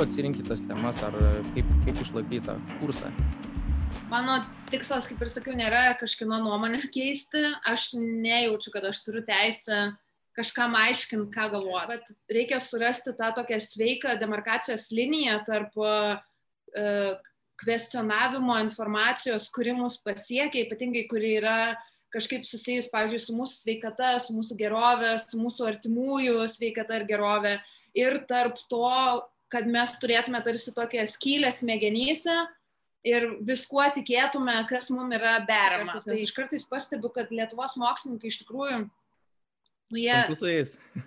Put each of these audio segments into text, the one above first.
tu atsirinkti tas temas, ar kaip, kaip išlaikyti tą kursą? Mano tikslas, kaip ir sakiau, nėra kažkino nuomonę keisti. Aš nejaučiu, kad aš turiu teisę kažkam aiškinti, ką galvoja. Bet reikia surasti tą tokią sveiką demarkacijos liniją tarp uh, kvestionavimo informacijos, kuri mus pasiekia, ypatingai kuri yra kažkaip susijus, pavyzdžiui, su mūsų sveikata, su mūsų gerovė, su mūsų artimųjų sveikata ir gerovė. Ir tarp to, kad mes turėtume tarsi tokią skylę smegenyse ir viskuo tikėtume, kas mums yra berama. Tai iš kartais pastebiu, kad Lietuvos mokslininkai iš tikrųjų, nu jie... Sunku su jais.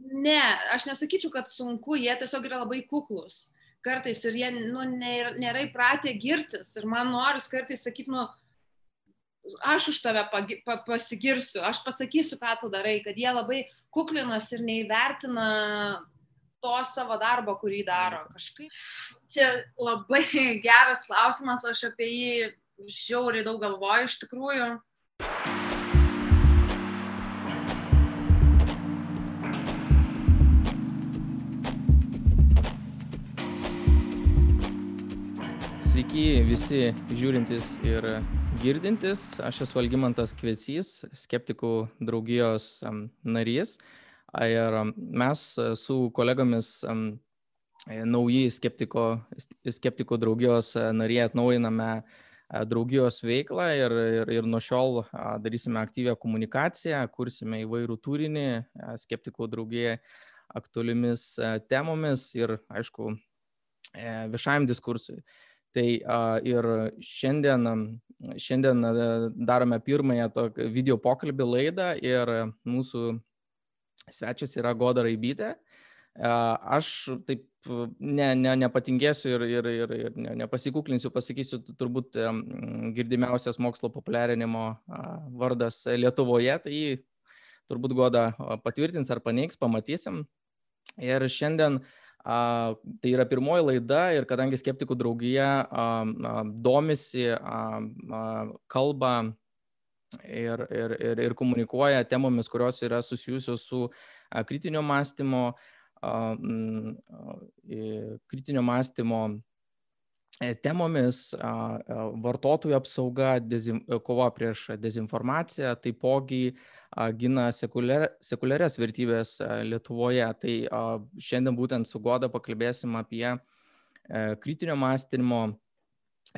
Ne, aš nesakyčiau, kad sunku, jie tiesiog yra labai kuklus kartais ir jie nu, nėra, nėra įpratę girtis. Ir man noris kartais sakyti, nu, aš už tave pagi, pa, pasigirsiu, aš pasakysiu, ką tu darai, kad jie labai kuklinas ir neįvertina to savo darbo, kurį daro. Kažkaip čia labai geras klausimas, aš apie jį žiauriai daug galvoju iš tikrųjų. Sveiki visi žiūrintis ir girdintis. Aš esu Algymantas Kvecys, skeptikų draugijos narys. Ir mes su kolegomis nauji skeptiko, skeptikų draugijos nariai atnaujiname draugijos veiklą ir, ir, ir nuo šiol darysime aktyvę komunikaciją, kursime įvairių turinį skeptikų draugijai aktualiomis temomis ir, aišku, e, viešajam diskursui. Tai ir šiandien, šiandien darome pirmąją video pokalbį laidą ir mūsų svečias yra Goda Raibytė. Aš taip ne, ne, nepatingėsiu ir, ir, ir, ir ne, nepasikuklinsiu, pasakysiu turbūt girdimiausias mokslo populiarinimo vardas Lietuvoje, tai turbūt Goda patvirtins ar paneigs, pamatysim. Ir šiandien A, tai yra pirmoji laida ir kadangi skeptikų draugija a, a, domisi, a, a, kalba ir, ir, ir, ir komunikuoja temomis, kurios yra susijusios su kritinio mąstymo, a, m, a, kritinio mąstymo e, temomis vartotojų apsauga, dezin, kova prieš dezinformaciją, taipogi gina sekuliarias vertybės Lietuvoje. Tai šiandien būtent su Goda pakalbėsim apie e, kritinio mąstymo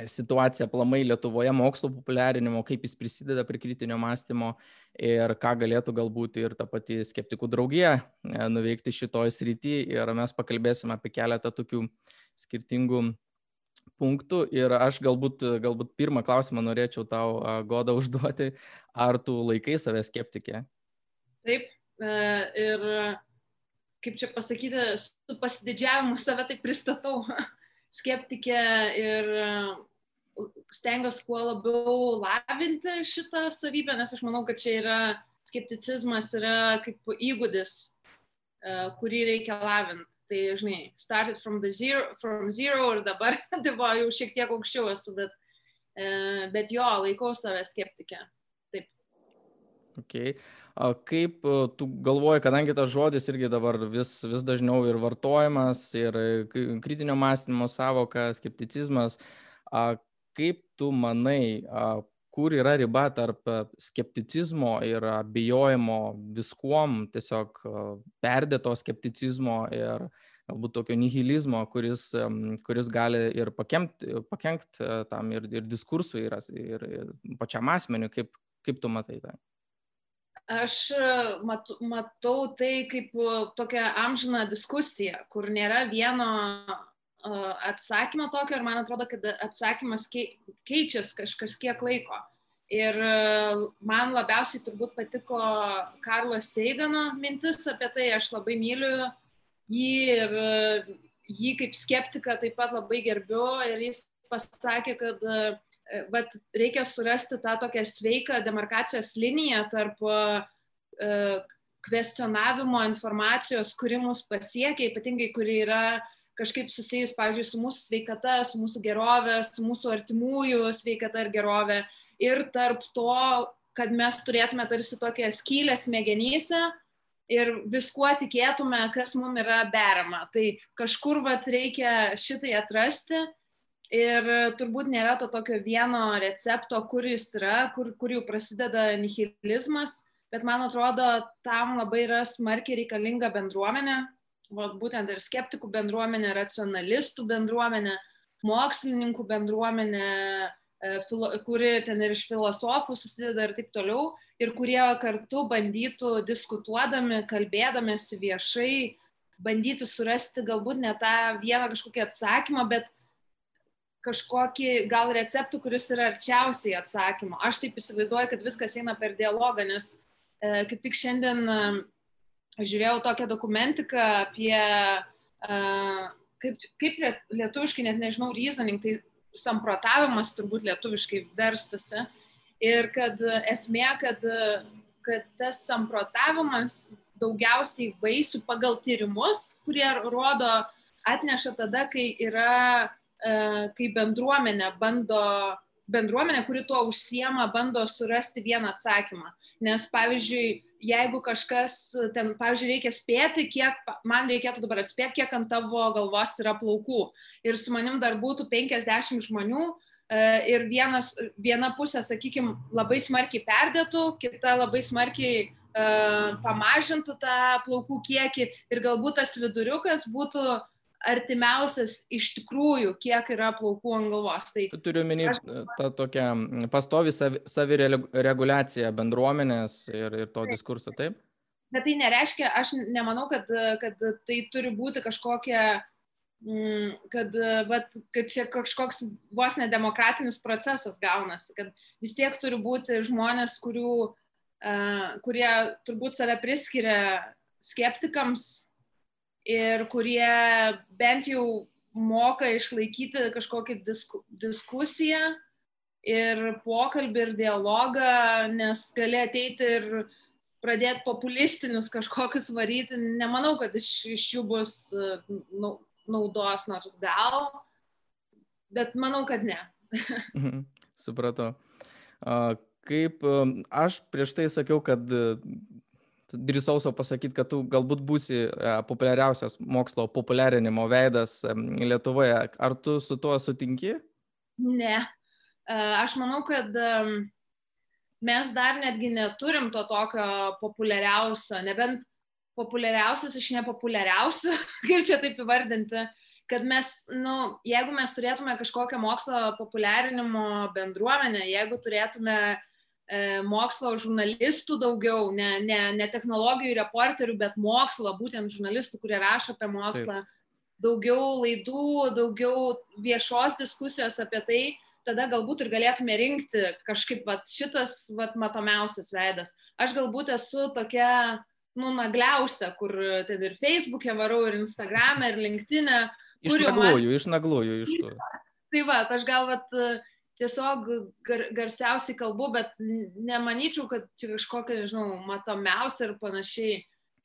situaciją plamai Lietuvoje, mokslo populiarinimo, kaip jis prisideda prie kritinio mąstymo ir ką galėtų galbūt ir ta pati skeptikų draugija e, nuveikti šitoj srity. Ir mes pakalbėsim apie keletą tokių skirtingų punktų ir aš galbūt, galbūt pirmą klausimą norėčiau tau, Goda, užduoti, ar tu laikai save skeptikė? Taip, e, ir kaip čia pasakyti, su pasididžiavimu save taip pristatau skeptikė ir stengiuosi kuo labiau lavinti šitą savybę, nes aš manau, kad čia yra skepticizmas yra kaip įgūdis, e, kurį reikia lavinti tai žinai, started from zero, from zero ir dabar tai buvo jau šiek tiek aukščiau esu, bet, e, bet jo, laikau save skeptikę. Taip. Okay. Kaip e, tu galvoji, kadangi tas žodis irgi dabar vis, vis dažniau ir vartojamas, ir kritinio mąstymo savoka, skepticizmas, kaip tu manai, kur yra riba tarp skepticizmo ir abejojimo viskuom, tiesiog perdėto skepticizmo ir galbūt tokio nihilizmo, kuris, kuris gali ir pakenkti pakenkt e, tam ir, ir diskursui, ir, ir pačiam asmeniu, kaip, kaip tu matai tai? Aš e, mat, matau tai kaip e, tokią amžiną diskusiją, kur nėra vieno atsakymo tokio ir man atrodo, kad atsakymas keičiasi kažkiek laiko. Ir man labiausiai turbūt patiko Karlo Seigano mintis apie tai, aš labai myliu jį ir jį kaip skeptiką taip pat labai gerbiu ir jis pasakė, kad vat, reikia surasti tą tokią sveiką demarkacijos liniją tarp kvestionavimo informacijos, kuri mus pasiekia, ypatingai kuri yra kažkaip susijus, pavyzdžiui, su mūsų sveikata, su mūsų gerovė, su mūsų artimųjų sveikata ir gerovė. Ir tarp to, kad mes turėtume tarsi tokią skylę smegenyse ir viskuo tikėtume, kas mums yra berama. Tai kažkur vat reikia šitai atrasti ir turbūt nėra to tokio vieno recepto, kuris yra, kur, kur jau prasideda nihilizmas, bet man atrodo, tam labai yra smarkiai reikalinga bendruomenė, vat, būtent ir skeptikų bendruomenė, racionalistų bendruomenė, mokslininkų bendruomenė, E, kuri ten ir iš filosofų susideda ir taip toliau, ir kurie kartu bandytų diskutuodami, kalbėdamėsi viešai, bandyti surasti galbūt ne tą vieną kažkokį atsakymą, bet kažkokį gal receptų, kuris yra arčiausiai atsakymo. Aš taip įsivaizduoju, kad viskas eina per dialogą, nes e, kaip tik šiandien e, žiūrėjau tokią dokumentiką apie, e, kaip, kaip lietuviškai, net nežinau, reasoning, tai samprotavimas turbūt lietuviškai verstusi. Ir kad esmė, kad, kad tas samprotavimas daugiausiai vaisių pagal tyrimus, kurie rodo, atneša tada, kai yra, e, kai bendruomenė bando bendruomenė, kuri tuo užsiema, bando surasti vieną atsakymą. Nes, pavyzdžiui, jeigu kažkas ten, pavyzdžiui, reikia spėti, kiek, man reikėtų dabar atspėti, kiek ant tavo galvos yra plaukų. Ir su manim dar būtų 50 žmonių e, ir vienas, viena pusė, sakykime, labai smarkiai perdėtų, kita labai smarkiai uh, pamažintų tą plaukų kiekį ir galbūt tas viduriukas būtų artimiausias iš tikrųjų, kiek yra plaukų ant galvos. Tai turiu minį aš... tą tokią pastovi savireguliaciją savi bendruomenės ir, ir to diskurso, taip? Bet tai nereiškia, aš nemanau, kad, kad tai turi būti kažkokia, kad, vat, kad čia kažkoks vos nedemokratinis procesas gaunasi, kad vis tiek turi būti žmonės, kurių, kurie turbūt save priskiria skeptikams ir kurie bent jau moka išlaikyti kažkokį disku, diskusiją ir pokalbį ir dialogą, nes gali ateiti ir pradėti populistinius kažkokius varyti. Nemanau, kad iš, iš jų bus nu, naudos, nors gal, bet manau, kad ne. Mhm, supratau. Kaip aš prieš tai sakiau, kad drįsau savo pasakyti, kad tu galbūt būsi e, populiariausias mokslo populiarinimo veidas Lietuvoje. Ar tu su tuo sutinki? Ne. E, aš manau, kad mes dar netgi neturim to tokio populiariausio, nebent populiariausias iš nepopuliariausių, kaip čia taip įvardinti, kad mes, nu, jeigu mes turėtume kažkokią mokslo populiarinimo bendruomenę, jeigu turėtume uh, mokslo žurnalistų daugiau, ne, ne, ne technologijų reporterių, bet mokslo, būtent žurnalistų, kurie rašo apie mokslą, Taip. daugiau laidų, daugiau viešos diskusijos apie tai, tada galbūt ir galėtume rinkti kažkaip vat, šitas vat, matomiausias veidas. Aš galbūt esu tokia, nu, nagliausia, kur ten ir Facebook'e varau, ir Instagram'e, ir LinkedIn'e. Išnagluoju, man... išnagluoju iš to. Tai va, aš gal vat, tiesiog gar, garsiausiai kalbu, bet nemanyčiau, kad čia kažkokia, nežinau, matomiausia ir panašiai.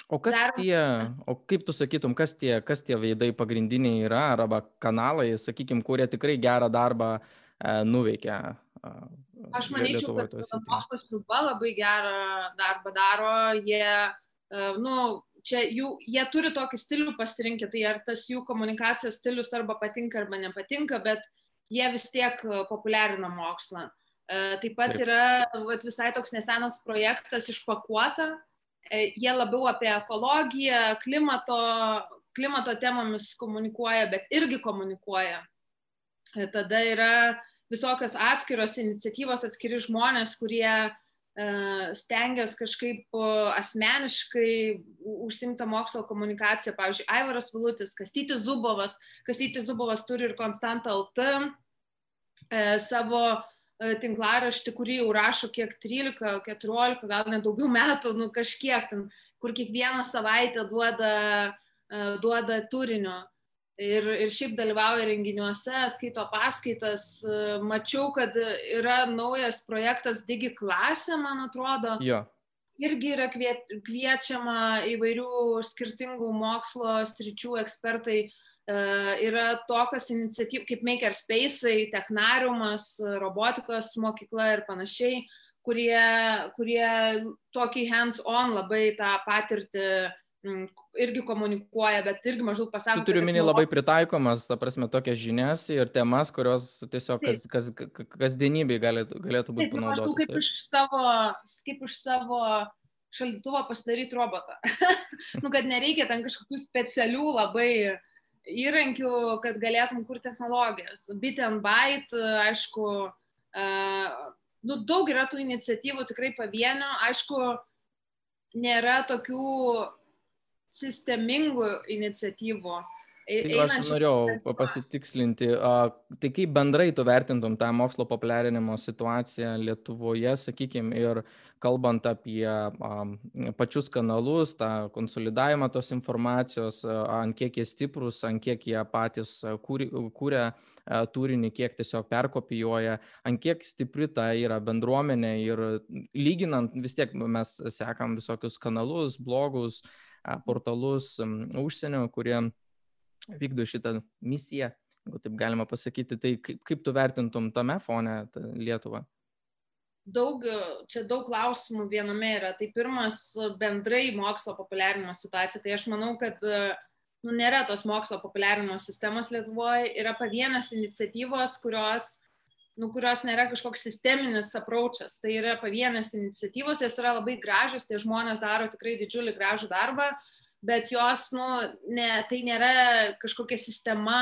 O kas Dar... tie, o kaip tu sakytum, kas tie, kas tie veidai pagrindiniai yra, arba kanalai, sakykime, kurie tikrai gerą darbą e, nuveikia? E, Aš manyčiau, kad mokslo sriuba labai gerą darbą daro, jie, e, nu, čia jų, jie turi tokį stilių pasirinkę, tai ar tas jų komunikacijos stilius arba patinka arba nepatinka, bet jie vis tiek e, populiarina mokslą. E, taip pat yra vat, visai toks nesenas projektas išpakuota. E, jie labiau apie ekologiją, klimato, klimato temomis komunikuoja, bet irgi komunikuoja. Tada yra visokios atskiros iniciatyvos, atskiri žmonės, kurie stengiasi kažkaip asmeniškai užsimta mokslo komunikaciją. Pavyzdžiui, Aivaras Vilutis, Kastytis Zubovas. Kastytis Zubovas turi ir Konstantą LT e, savo e, tinklaraštį, kurį jau rašo kiek 13, 14, gal net daugiau metų, nu kažkiek ten, kur kiekvieną savaitę duoda, e, duoda turinio ir, ir šiaip dalyvauja renginiuose, skaito paskaitas. Mačiau, kad yra naujas projektas Digi klasė, man atrodo. Jo. Irgi yra kviečiama įvairių skirtingų mokslo stričių ekspertai. Yra tokios iniciatyvos kaip Makerspace'ai, Technariumas, robotikos mokykla ir panašiai, kurie, kurie tokį hands-on labai tą patirtį mm, irgi komunikuoja, bet irgi maždaug pasako. Tu turiu minį labai pritaikomas, ta prasme, tokias žinias ir temas, kurios tiesiog kas, kas, kas, kasdienybėje galėtų, galėtų būti panaudotas. Maždaug kaip iš savo, kaip iš savo šaldytuvo pasidaryti robotą. nu, kad nereikia ten kažkokių specialių labai įrankių, kad galėtum kurti technologijas. Bit and byte, aišku, uh, nu, daug yra tų iniciatyvų tikrai pavienio, aišku, nėra tokių sistemingų iniciatyvų. Tai aš norėjau pasitikslinti, tai kaip bendrai tu vertintum tą mokslo populiarinimo situaciją Lietuvoje, sakykime, ir kalbant apie pačius kanalus, tą konsolidavimą tos informacijos, ant kiek jie stiprus, ant kiek jie patys kūrė turinį, kiek tiesiog perkopijuoja, ant kiek stipri ta yra bendruomenė ir lyginant vis tiek mes sekam visokius kanalus, blogus, portalus užsienio, kurie vykdo šitą misiją, jeigu taip galima pasakyti. Tai kaip, kaip tu vertintum tame fone Lietuvą? Daug, čia daug klausimų viename yra. Tai pirmas bendrai mokslo populiarinimo situacija. Tai aš manau, kad nu, nėra tos mokslo populiarinimo sistemos Lietuvoje, yra pavienės iniciatyvos, kurios, nu, kurios nėra kažkoks sisteminis apraučas. Tai yra pavienės iniciatyvos, jos yra labai gražios, tie žmonės daro tikrai didžiulį gražų darbą, bet jos, nu, ne, tai nėra kažkokia sistema,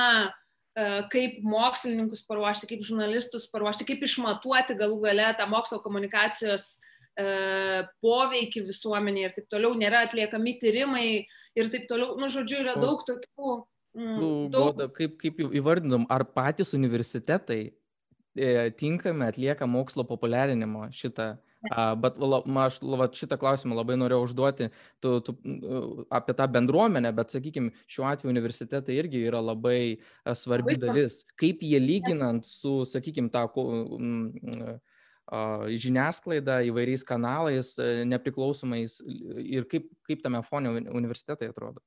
e, kaip mokslininkus paruošti, kaip žurnalistus paruošti, kaip išmatuoti galų gale tą mokslo komunikacijos e, poveikį visuomenė ir taip toliau, nėra atliekami tyrimai ir taip toliau, nu, žodžiu, yra daug tokių. Mm, nu, daug... Goda, kaip, kaip įvardinam, ar patys universitetai tinkami atlieka mokslo populiarinimo šitą Uh, bet la, aš la, šitą klausimą labai norėjau užduoti tu, tu, apie tą bendruomenę, bet, sakykime, šiuo atveju universitetai irgi yra labai svarbi dalis. Kaip jie lyginant su, sakykime, tą uh, žiniasklaidą įvairiais kanalais, nepriklausomais ir kaip, kaip tame fone universitetai atrodo?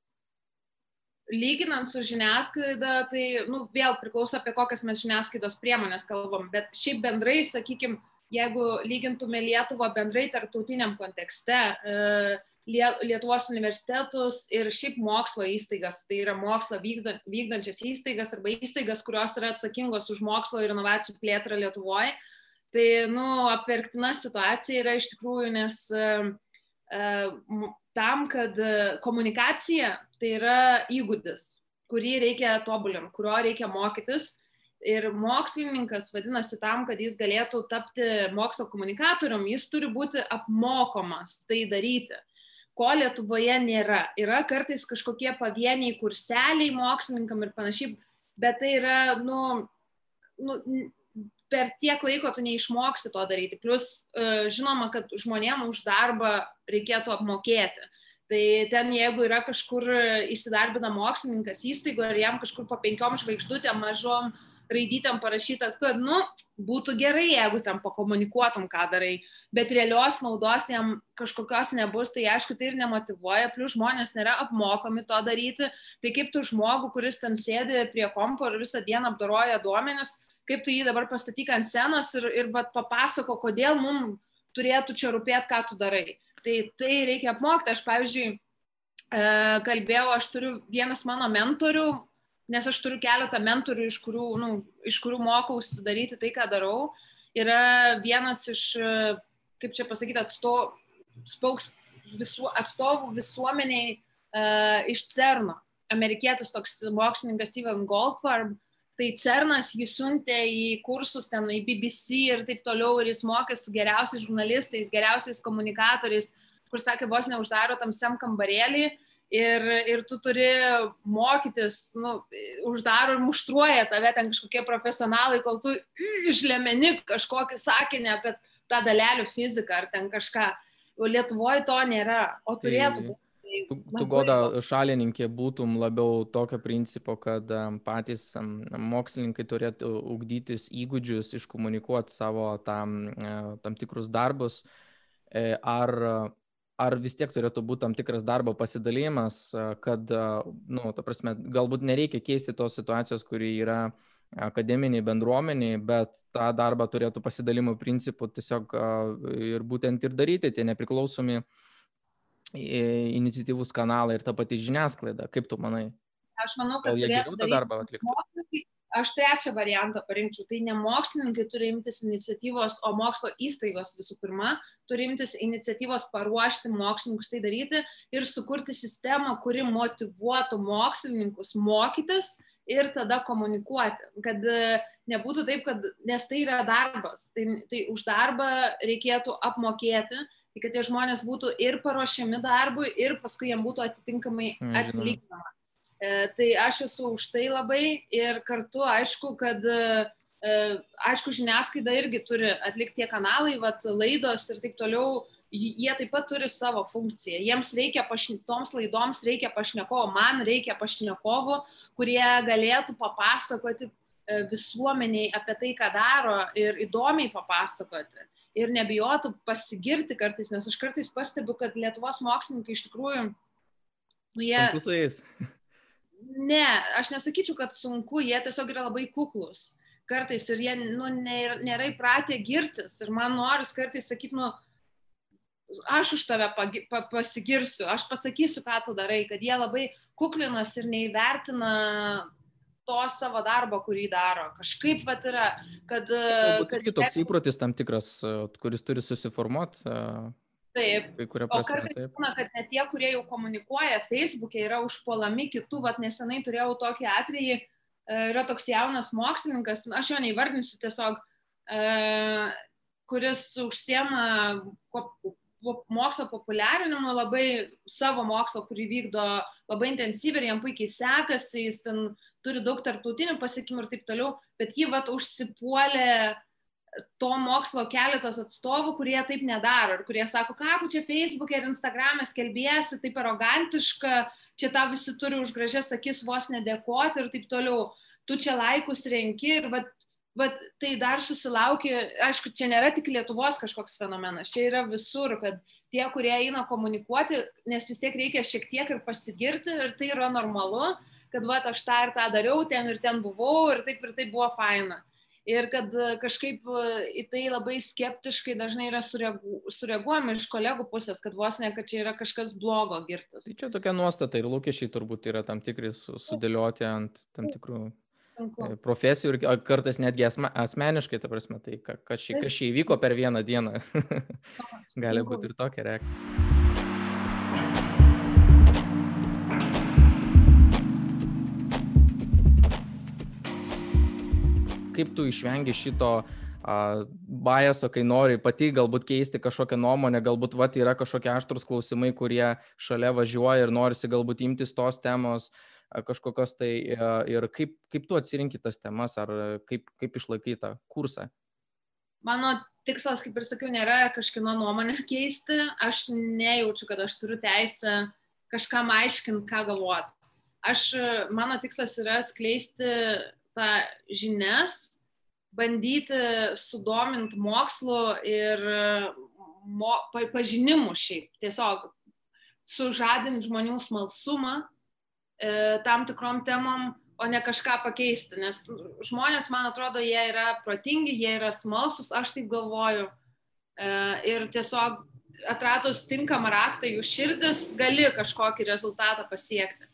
Lyginant su žiniasklaida, tai nu, vėl priklauso apie kokias mes žiniasklaidos priemonės kalbam, bet šiaip bendrai, sakykime, jeigu lygintume Lietuvą bendrai tarptautiniam kontekste, e, Lietuvos universitetus ir šiaip mokslo įstaigas, tai yra mokslo vykdančias įstaigas arba įstaigas, kurios yra atsakingos už mokslo ir inovacijų plėtrą Lietuvoje, tai, nu, apverktina situacija yra iš tikrųjų, nes uh, tam, kad komunikacija tai yra įgūdis, kurį reikia tobulinti, kurio reikia mokytis Ir mokslininkas vadinasi tam, kad jis galėtų tapti mokslo komunikatorium, jis turi būti apmokomas tai daryti ko Lietuvoje nėra. Yra kartais kažkokie pavieniai kurseliai mokslininkam ir panašiai, bet tai yra, nu, nu, per tiek laiko tu neišmoksi to daryti. Plus, e, žinoma, kad žmonėm už darbą reikėtų apmokėti. Tai ten, jeigu yra kažkur įsidarbina mokslininkas įstaigoje ir jam kažkur po penkiom žvaigždutėm mažom raidytėm parašyta, kad, nu, būtų gerai, jeigu ten pakomunikuotum, ką darai, bet realios naudos jam kažkokios nebus, tai aišku, tai ir nemotivuoja, plus žmonės nėra apmokomi to daryti, tai kaip tu žmogų, kuris ten sėdi prie kompo ir visą dieną apdoroja duomenis, kaip tu jį dabar pastatyk ant senos ir, ir vat, papasako, kodėl mums turėtų čia rūpėti, ką tu darai. Tai tai reikia apmokti. Aš, pavyzdžiui, e, kalbėjau, aš turiu vienas mano mentorių, nes aš turiu keletą mentorių, iš kurių, nu, iš kurių mokausi daryti tai, ką darau. Yra vienas iš, kaip čia pasakyti, atstovų, spauks, visu, atstovų visuomeniai uh, iš CERNO. Amerikietis toks mokslininkas Steven Goldfarb. Tai CERNas jį siuntė į kursus ten, į BBC ir taip toliau, ir jis mokė su geriausiais žurnalistais, geriausiais komunikatoriais, kur sakė, vos neuždaro tam sem kambarėlį ir, ir tu turi mokytis, nu, uždaro ir muštruoja tave ten kažkokie profesionalai, kol tu išlemeni kažkokį sakinį apie tą dalelių fiziką ar ten kažką. O Lietuvoje to nėra, o turėtų būti. Tu, tu goda šalininkė būtum labiau tokio principo, kad patys mokslininkai turėtų ugdytis įgūdžius, iškomunikuoti savo tam, e, tam tikrus darbus, e, ar ar vis tiek turėtų būti tam tikras darbo pasidalėjimas, kad, na, nu, ta prasme, galbūt nereikia keisti tos situacijos, kuri yra akademiniai bendruomeniai, bet tą darbą turėtų pasidalimo principų tiesiog ir būtent ir daryti tie nepriklausomi iniciatyvus kanalai ir ta pati žiniasklaida. Kaip tu manai? Aš manau, kad jie geriau tą darbą atliktų. Aš trečią variantą parinkčiau. Tai ne mokslininkai turi imtis iniciatyvos, o mokslo įstaigos visų pirma turi imtis iniciatyvos paruošti mokslininkus tai daryti ir sukurti sistemą, kuri motivuotų mokslininkus mokytis ir tada komunikuoti. Kad e, nebūtų taip, kad, nes tai yra darbas, tai, tai už darbą reikėtų apmokėti, tai kad tie žmonės būtų ir paruošiami darbui, ir paskui jiems būtų atitinkamai atsilyginama. E, tai aš esu už tai labai ir kartu aišku, kad e, aišku, žiniasklaida irgi turi atlikti tie kanalai, vat, laidos ir taip toliau, jie taip pat turi savo funkciją. Jiems reikia, pašne, toms laidoms reikia pašnekovo, man reikia pašnekovo, kurie galėtų papasakoti e, visuomeniai apie tai, ką daro ir įdomiai papasakoti. Ir nebijotų pasigirti kartais, nes aš kartais pastebiu, kad Lietuvos mokslininkai iš tikrųjų, nu, jie... Sunku su jais. Ne, aš nesakyčiau, kad sunku, jie tiesiog yra labai kuklus kartais ir jie nu, nėra, nėra įpratę girtis. Ir man noris kartais sakyti, nu, aš už tave pagi, pa, pasigirsiu, aš pasakysiu, ką tu darai, kad jie labai kuklinas ir neįvertina to savo darbo, kurį daro. Kažkaip vat yra, kad... Galbūt kad toks įprotis tam tikras, kuris turi susiformuoti Taip. O kartais būna, kad net tie, kurie jau komunikuoja Facebook'e, yra užpuolami kitų, vad nesenai turėjau tokį atvejį, e, yra toks jaunas mokslininkas, aš jo neįvardinsiu tiesiog, e, kuris užsiema mokslo populiarinimu, labai savo mokslo, kurį vykdo labai intensyviai ir jam puikiai sekasi, jis ten turi daug tarptautinių pasiekimų ir taip toliau, bet jį vat užsipuolė to mokslo keletas atstovų, kurie taip nedaro ir kurie sako, ką tu čia Facebook'e ir Instagram'e skelbėsi, taip arogantiška, čia tau visi turi už gražias akis vos nedėkoti ir taip toliau. Tu čia laikus renki ir vat, vat, tai dar susilaukia, aišku, čia nėra tik Lietuvos kažkoks fenomenas, čia yra visur, kad tie, kurie eina komunikuoti, nes vis tiek reikia šiek tiek ir pasigirti ir tai yra normalu, kad va, aš tą ir tą dariau, ten ir ten buvau ir taip ir taip buvo faina ir kad e, kažkaip e, į tai labai skeptiškai dažnai yra sureagu, sureaguojama iš kolegų pusės, kad vos ne, kad čia yra kažkas blogo girtas. Tai čia tokia nuostata ir lūkesčiai turbūt yra tam tikri sudėlioti ant tam tikrų Sunku. E, profesijų ir kartais netgi asme, asmeniškai, ta prasme, tai kas čia įvyko per vieną dieną. Gali būti ir tokia reakcija. Kaip tu išvengi šito biaso, kai nori pati galbūt keisti kažkokią nuomonę, galbūt vat, yra kažkokie aštrus klausimai, kurie šalia važiuoja ir norisi galbūt imtis tos temos kažkokios tai ir kaip, kaip tu atsirinkti tas temas ar kaip, kaip išlaikai tą kursą. Mano tikslas, kaip ir sakiau, nėra kažkino nuomonę keisti. Aš nejaučiu, kad aš turiu teisę kažkam aiškinti, ką galvoti. Aš, mano tikslas yra skleisti tą žinias, bandyti sudominti mokslu ir mo, pažinimu šiaip, tiesiog sužadinti žmonių smalsumą e, tam tikrom temom, o ne kažką pakeisti, nes žmonės, man atrodo, jie yra protingi, jie yra smalsus, aš taip galvoju. E, ir tiesiog atradus tinkamą raktą jų širdis, gali kažkokį rezultatą pasiekti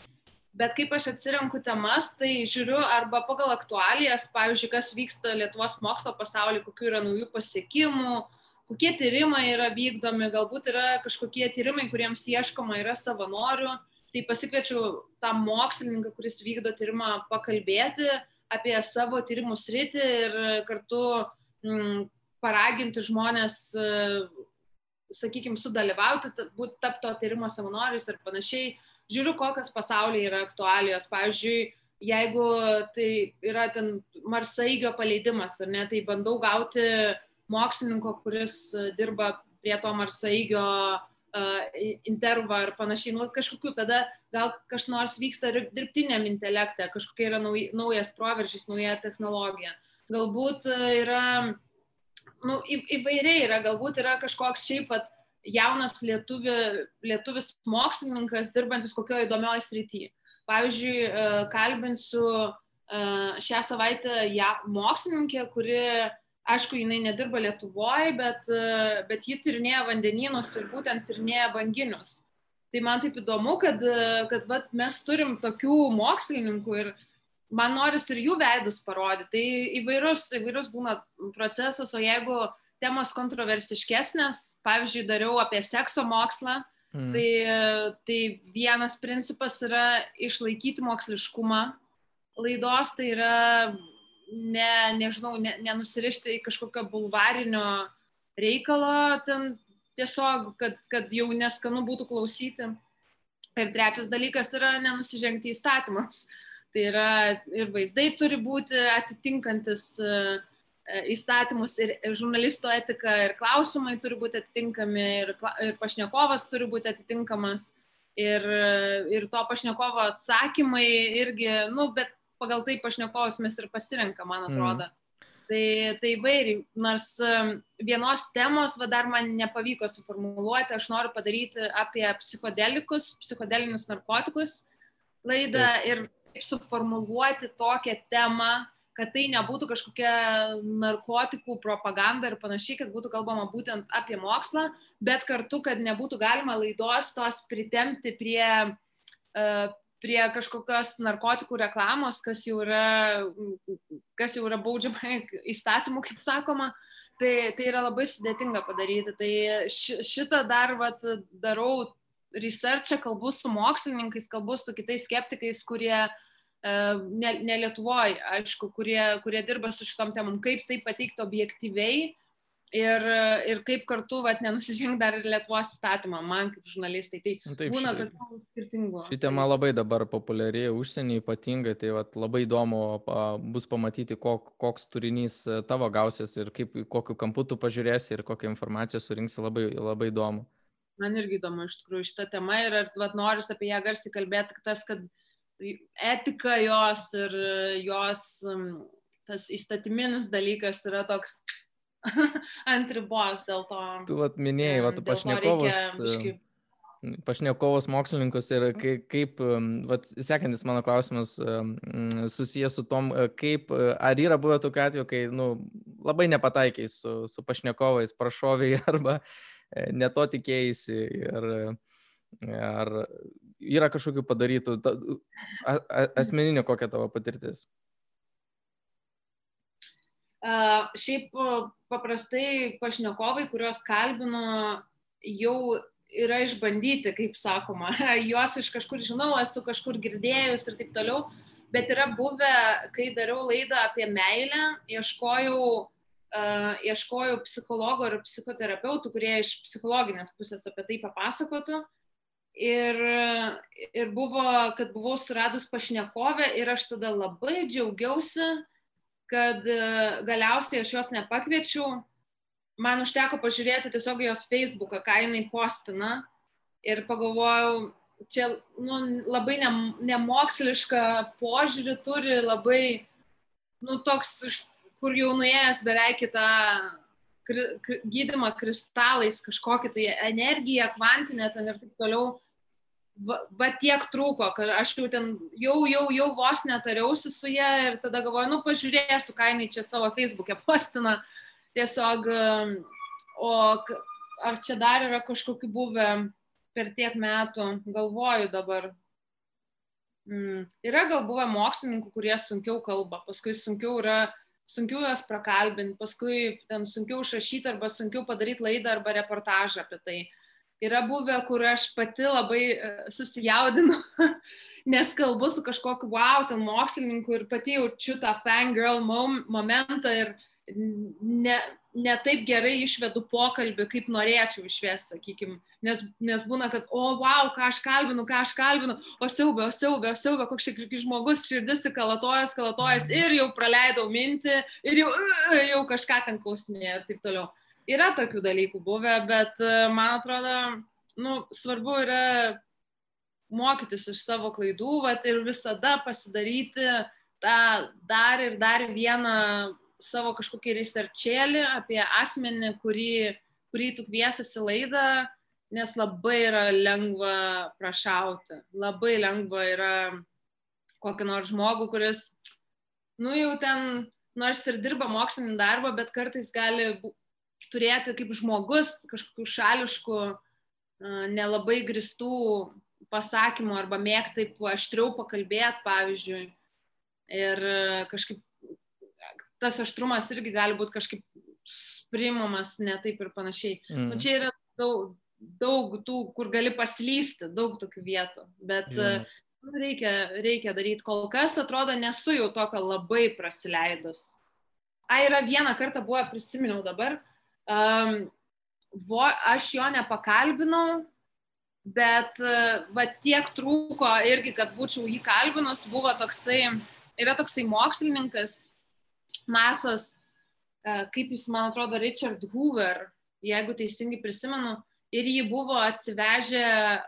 bet kaip aš atsirenku temas, tai žiūriu arba pagal aktualijas, pavyzdžiui, kas vyksta Lietuvos mokslo pasaulyje, kokiu yra naujų pasiekimų, kokie tyrimai yra vykdomi, galbūt yra kažkokie tyrimai, kuriems ieškoma yra savanorių. Tai pasikviečiu tą mokslininką, kuris vykdo tyrimą, pakalbėti apie savo tyrimų sritį ir kartu mm, paraginti žmonės, sakykime, sudalyvauti, būti tapto tyrimo savanoriais ir panašiai žiūriu, kokios pasaulyje yra aktualijos. Pavyzdžiui, jeigu tai yra ten marsaigio paleidimas, ar ne, tai bandau gauti mokslininko, kuris dirba prie to marsaigio uh, intervą ir panašiai, nu, kažkokiu tada gal kas nors vyksta dirbtiniam intelekte, kažkokia yra nauj, naujas proveržys, nauja technologija. Galbūt yra, nu, į, įvairiai yra, galbūt yra kažkoks šiaip, vat, jaunas lietuvi, lietuvis mokslininkas dirbantis kokioje įdomioje srityje. Pavyzdžiui, e, kalbinsiu šią savaitę ja, mokslininkė, kuri, aišku, jinai nedirba Lietuvoje, bet, bet ji tyrinėja vandenynus ir būtent tyrinėja banginius. Tai man taip įdomu, kad, kad vat, mes turim tokių mokslininkų ir man noris ir jų veidus parodyti. Tai įvairus, įvairus būna procesas, o jeigu temos kontroversiškesnės, pavyzdžiui, dariau apie sekso mokslą, mm. tai, tai vienas principas yra išlaikyti moksliškumą laidos, tai yra ne, nežinau, ne, nenusirišti į kažkokio bulvarinio reikalo, ten tiesiog, kad, kad jau neskanu būtų klausyti. Ir trečias dalykas yra nenusižengti įstatymus. Tai yra ir vaizdai turi būti atitinkantis uh, įstatymus ir žurnalisto etika ir klausimai turi būti atitinkami ir, ir pašnekovas turi būti atitinkamas ir, ir to pašnekovo atsakymai irgi, nu, bet pagal tai pašnekovas mes ir pasirenkam, man atrodo. Mm. Tai, tai vairiai, nors vienos temos va, dar man nepavyko suformuluoti, aš noriu padaryti apie psichodelikus, psichodelinius narkotikus laidą Taip. ir suformuluoti tokią temą, kad tai nebūtų kažkokia narkotikų propaganda ir panašiai, kad būtų kalbama būtent apie mokslą, bet kartu, kad nebūtų galima laidos tos pritemti prie, uh, prie kažkokios narkotikų reklamos, kas jau yra, kas jau yra baudžiama įstatymų, kaip sakoma. Tai, tai yra labai sudėtinga padaryti. Tai ši, šitą dar vat, darau researchą, kalbu su mokslininkais, kalbu su kitais skeptikais, kurie uh, E, ne, ne Lietuvoje, aišku, kurie, kurie dirba su šitom temom, kaip tai pateikti objektyviai ir, ir kaip kartu vat, nenusižengti dar ir Lietuvos įstatymą, man kaip žurnalistai. Tai nu, Taip, būna ši, tokių skirtingų. Ši tema labai dabar populiarėja užsienį ypatingai, tai vat, labai įdomu bus pamatyti, kok, koks turinys e, tavo gausias ir kaip, kokiu kampu tu pažiūrėsi ir kokią informaciją surinksi, labai, labai įdomu. Man irgi įdomu iš tikrųjų šitą temą ir vat, noriu apie ją garsiai kalbėti, tas, kad etika jos ir jos tas įstatyminis dalykas yra toks ant ribos dėl to. Tu vat minėjai, vat pašnekovus. Biškai... Pašnekovus mokslininkus ir kaip, kaip vat, sekantis mano klausimas susijęs su tom, kaip, ar yra buvę tokiu atveju, kai nu, labai nepataikiai su, su pašnekovais, prašoviai arba e, neto tikėjai ir ar yra kažkokių padarytų, ta, a, a, asmeninė kokia tavo patirtis? Uh, šiaip paprastai pašnekovai, kuriuos kalbinu, jau yra išbandyti, kaip sakoma. Juos iš kažkur žinau, esu kažkur girdėjus ir taip toliau, bet yra buvę, kai dariau laidą apie meilę, ieškojau, uh, ieškojau psichologų ir psichoterapeutų, kurie iš psichologinės pusės apie tai papasakotų. Uh, Ir, ir buvo, kad buvau suradus pašnekovę ir aš tada labai džiaugiausi, kad galiausiai aš jos nepakviečiau. Man užteko pažiūrėti tiesiog jos Facebooką, ką jinai postina. Ir pagalvojau, čia nu, labai ne, nemokslišką požiūrį turi, labai, nu, toks, kur jau nuėjęs beveik į tą gydimą kristalais, kažkokią tai energiją, kvantinę ten ir taip toliau va, va tiek trūko, kad aš jau ten, jau, jau, jau vos netariausi su ją ir tada galvoju, nu pažiūrėsiu, ką jinai čia savo Facebook'e postina. Tiesiog, um, o ar čia dar yra kažkokiu buvę per tiek metų, galvoju dabar. Mm. Yra gal buvę mokslininkų, kurie sunkiau kalba, paskui sunkiau yra sunkiau juos prakalbinti, paskui ten sunkiau išrašyti arba sunkiau padaryti laidą arba reportažą apie tai. Uh, Yra buvę, kur aš pati labai e, susijaudinu, nes kalbu su kažkokiu wow, ten mokslininku ir pati jaučiu tą fangirl momentą ir ne, ne taip gerai išvedu pokalbį, kaip norėčiau išvesti, sakykime, nes, nes būna, kad, o, wow, ką aš kalbinu, ką aš kalbinu, o siaubė, o siaubė, o siaubė, koks čia žmogus širdis tik kalatojas, kalatojas. Ir jau praleidau mintį ir jau, jau kažką ten klausinė ir taip toliau yra tokių dalykų buvę, bet e, man atrodo, nu, svarbu yra mokytis iš savo klaidų vat, ir visada pasidaryti tą dar ir dar vieną savo kažkokį researchėlį apie asmenį, kurį, kurį tu kviesiasi laidą, nes labai yra lengva prašauti, labai lengva yra kokį nors žmogų, kuris nu jau ten, nors ir dirba mokslinį darbą, bet kartais gali turėti kaip žmogus kažkokių šališkų, nelabai gristų pasakymų arba mėgti taip aštriau pakalbėti, pavyzdžiui. Ir kažkaip tas aštrumas irgi gali būti kažkaip priimamas ne taip ir panašiai. Mm. Nu, čia yra daug, daug tų, kur gali paslysti, daug tokių vietų, bet mm. reikia, reikia daryti. Kol kas atrodo, nesu jau tokio labai prasileidus. A, yra vieną kartą buvo, prisiminiau dabar, um, vo, aš jo nepakalbinau, bet va tiek trūko irgi, kad būčiau jį kalbinus, buvo toksai, yra toksai mokslininkas, masos E, kaip jūs, man atrodo, Richard Hoover, jeigu teisingai prisimenu, ir jį buvo atsivežę